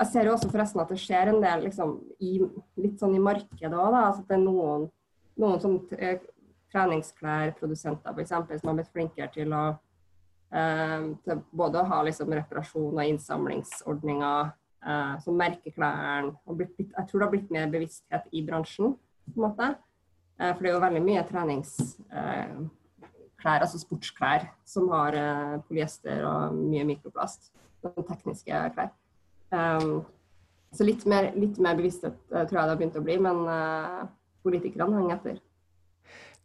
Jeg ser jo også forresten at det skjer en del liksom, i, litt sånn i markedet òg. Altså det er noen, noen sånn treningsklærprodusenter f.eks. som har blitt flinkere til å eh, til både å ha liksom, reparasjon og innsamlingsordninger eh, som merker klærne. Jeg tror det har blitt mer bevissthet i bransjen. på en måte. Eh, for det er jo veldig mye treningsklær, uh, altså sportsklær, som har polyester og mye mikroplast. Noen tekniske klær. Um, så litt mer, litt mer bevissthet tror jeg det har begynt å bli, men politikerne henger etter.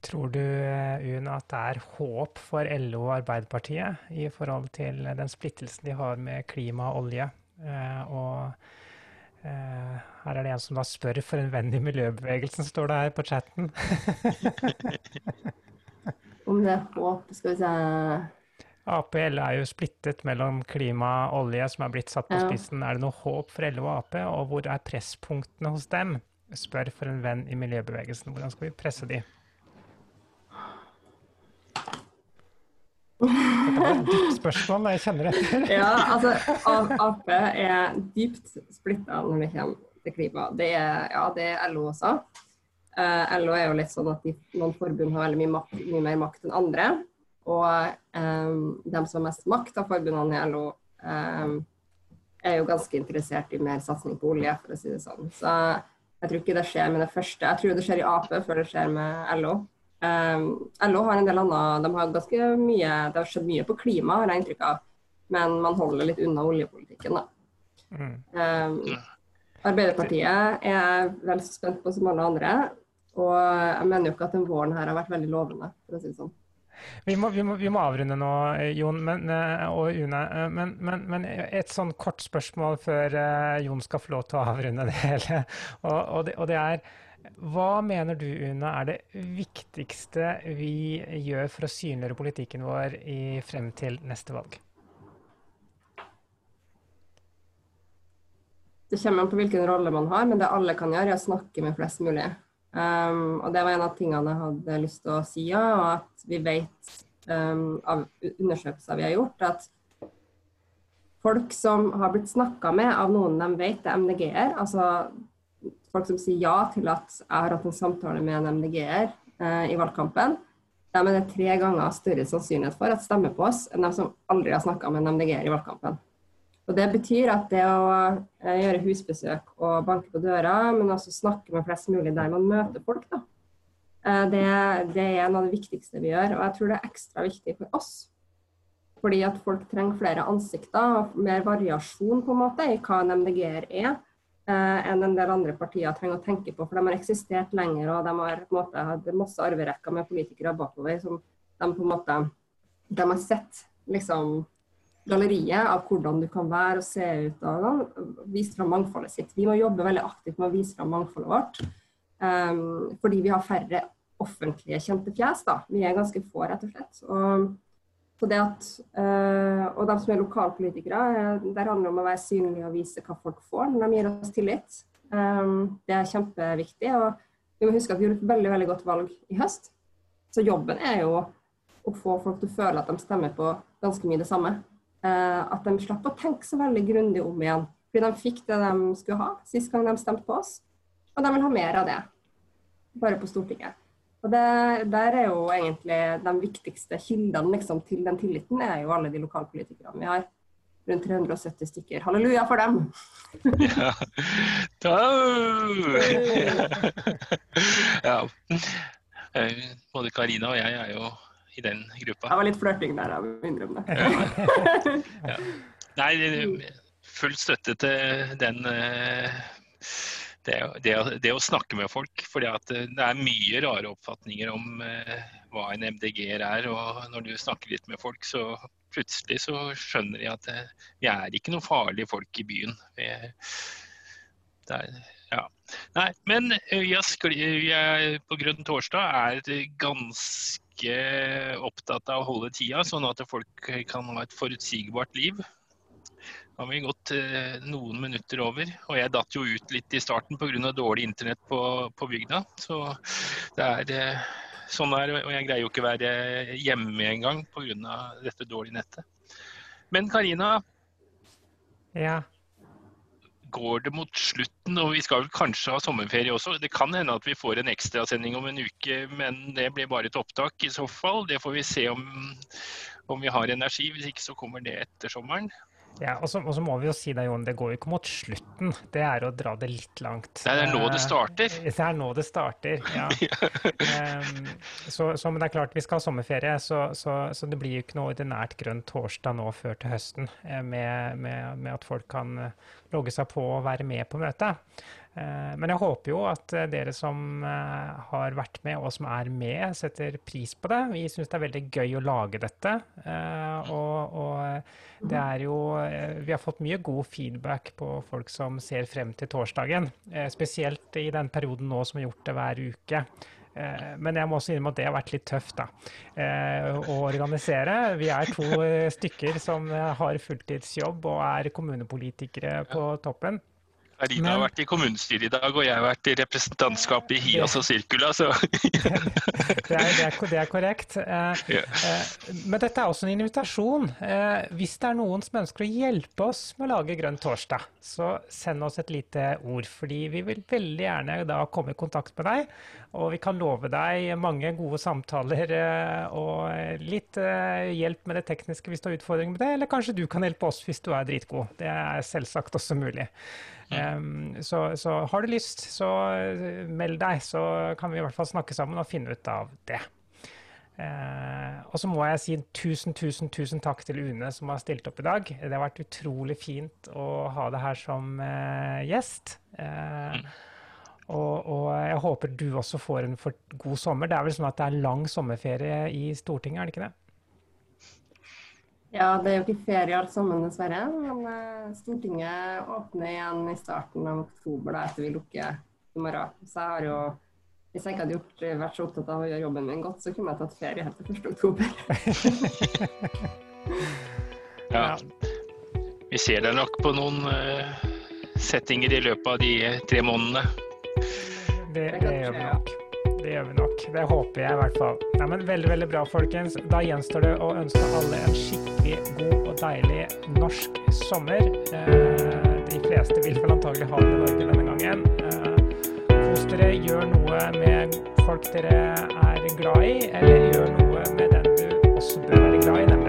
Tror du Una, at det er håp for LO og Arbeiderpartiet i forhold til den splittelsen de har med klima og olje? Uh, og eh, her er det en som da spør for en venn i miljøbevegelsen, står det her på chatten. <laughs> Om det er håp, skal vi se Ap er jo splittet mellom klima og olje, som er blitt satt på spissen. Er det noe håp for LO og Ap, og hvor er presspunktene hos dem? Spør for en venn i miljøbevegelsen. Hvordan skal vi presse de? Dette var et dypt spørsmål, jeg kjenner etter. <laughs> ja, altså Ap er dypt splitta når det kommer til klima. Det er, ja, det er LO også. Uh, LO er jo litt sånn at de, noen forbund har veldig mye, makt, mye, mer makt enn andre. Og um, de som har mest makt av forbundene i LO, um, er jo ganske interessert i mer satsing på olje, for å si det sånn. Så jeg tror ikke det skjer med det første. Jeg tror det skjer i Ap før det skjer med LO. Um, LO har en del annet, de har ganske mye, Det har skjedd mye på klima, har jeg inntrykk av. Men man holder litt unna oljepolitikken, da. Um, Arbeiderpartiet er vel så spent på som alle andre. Og jeg mener jo ikke at den våren her har vært veldig lovende, for å si det sånn. Vi må, vi, må, vi må, avrunde nå, Jon men, eh, og Une. Eh, men, men, men, et sånn kort spørsmål før eh, Jon skal få lov til å avrunde det hele. <laughs> Og, og, det, og det, er hva mener du, Une, er det viktigste vi gjør for å synliggjøre politikken vår i, frem til neste valg? Det kommer an på hvilken rolle man har, men det alle kan gjøre, er å snakke med flest mulig. Um, og det var en av tingene jeg hadde lyst til å si, ja, og at vi vet um, av undersøkelser vi har gjort, at folk som har blitt snakka med av noen de vet er MDG-er, altså folk som sier ja til at jeg har hatt en samtale med en MDG-er uh, i valgkampen, de er det tre ganger større sannsynlighet for at stemmer på oss enn de som aldri har snakka med en MDG-er i valgkampen. Og Det betyr at det å eh, gjøre husbesøk og banke på døra, men også snakke med flest mulig der man møter folk, da. Eh, det, det, er noe av det viktigste vi gjør. Og jeg tror det er ekstra viktig for oss. Fordi at folk trenger flere ansikter og mer variasjon på en måte i hva en MDG-er er, eh, enn en del andre partier trenger å tenke på. For de har eksistert lenger, og de har på en måte hatt masse arverekker med politikere bakover som de på en måte de har sett liksom galleriet av hvordan du kan være og se ut og vise fram mangfoldet sitt. Vi må jobbe veldig aktivt med å vise fram mangfoldet vårt. Um, fordi vi har færre offentlige kjente fjes. da. Vi er ganske få, rett og slett. Og, det at, uh, og de som er lokalpolitikere, uh, der handler det om å være synlig og vise hva folk får når de gir oss tillit. Um, det er kjempeviktig. og vi må huske at vi gjorde et veldig veldig godt valg i høst. Så jobben er jo å få folk til å føle at de stemmer på ganske mye det samme. Eh, at de slapp å tenke så veldig grundig om igjen. Fordi de fikk det de skulle ha sist gang de stemte på oss. Og de vil ha mer av det, bare på Stortinget. Og det, Der er jo egentlig de viktigste kildene liksom, til den tilliten, er jo alle de lokalpolitikerne vi har. Rundt 370 stykker. Halleluja for dem! ja. <laughs> <laughs> ja. Eh, både Karina og jeg er jo i den gruppa. Jeg var litt flørting der, jeg må innrømme det. <laughs> ja. Nei, full støtte til den eh, det, det, det, å snakke med folk. For det er mye rare oppfatninger om eh, hva en MDG-er er. Og når du snakker litt med folk, så plutselig så skjønner de at det, eh, vi er ikke noen farlige folk i byen. Vi, det er, ja. Nei, men vi er på Grønn torsdag er ganske ikke opptatt av å holde tida, sånn at folk kan ha et forutsigbart liv. Da har vi gått eh, noen minutter over, og jeg datt jo ut litt i starten pga. dårlig internett på, på, bygda. Så det er eh, sånn er og jeg greier jo ikke å være hjemme engang pga. dette dårlige nettet. Men Karina, ja går det mot slutten, og vi skal vel kanskje ha sommerferie også. Det kan hende at vi får en ekstrasending om en uke, men det blir bare et opptak i så fall. Det får vi se om, om vi har energi. Hvis ikke så kommer det etter sommeren. Ja, og så, og så, må vi jo si det, Jon, det går jo ikke mot slutten. Det er å dra det litt langt. Det er nå det starter. Eh, det er nå det starter, ja. <laughs> um, så, så, men det er klart, vi skal ha sommerferie, så, så, det blir jo ikke noe ordinært grønn torsdag nå før til høsten eh, med, med, med at folk kan eh, logge seg på og være med på møtet. Eh, men jeg håper jo at eh, dere som eh, har vært med og som er med, setter pris på det. Vi syns det er veldig gøy å lage dette. Og, og det er jo Vi har fått mye god feedback på folk som ser frem til torsdagen. Spesielt i den perioden nå som har gjort det hver uke. Men jeg må også innrømme at det har vært litt tøft da, å organisere. Vi er to stykker som har fulltidsjobb og er kommunepolitikere på toppen. Karina har vært i kommunestyret i dag, og jeg har vært i representantskapet i Hias og Sirkula, så <laughs> det, er, det, er, det, er, korrekt. Eh, eh, men dette er også en invitasjon. Eh, hvis det er noen som ønsker å hjelpe oss med å lage Grønn torsdag, så send oss et lite ord. Fordi vi vil veldig gjerne da komme i kontakt med deg. Og vi kan love deg mange gode samtaler eh, og litt eh, hjelp med det tekniske hvis du har utfordringer med det. Eller kanskje du kan hjelpe oss hvis du er dritgod. Det er selvsagt også mulig. Um, så, så har du lyst, så eh, meld deg, så kan vi i hvert fall snakke sammen og finne ut av det. Uh, og så må jeg si tusen, tusen, tusen takk til Une som har stilt opp i dag. Det har vært utrolig fint å ha deg her som uh, gjest. Eh, og, og jeg håper du også får en for god sommer. Det er vel sånn at det er lang sommerferie i Stortinget, er det ikke det? Ja, det er jo ikke ferie alt sammen, dessverre. Men eh, Stortinget åpner igjen i starten av oktober, da, etter vi lukker i morgen. Så jeg har jo Hvis jeg ikke hadde gjort, vært så opptatt av å gjøre jobben min godt, så kunne jeg tatt ferie helt til 1. oktober. <laughs> ja. Vi ser deg nok på noen eh, settinger i løpet av de eh, tre månedene. Det, det gjør vi nok. Det gjør vi nok. Det håper jeg i hvert fall. Nei, men Veldig veldig bra, folkens. Da gjenstår det å ønske alle en skikkelig god og deilig norsk sommer. Eh, de fleste vil vel antagelig ha det i Norge denne gangen. Eh, kos dere, gjør noe med folk dere er glad i, eller gjør noe med den du også bør være glad i, nemlig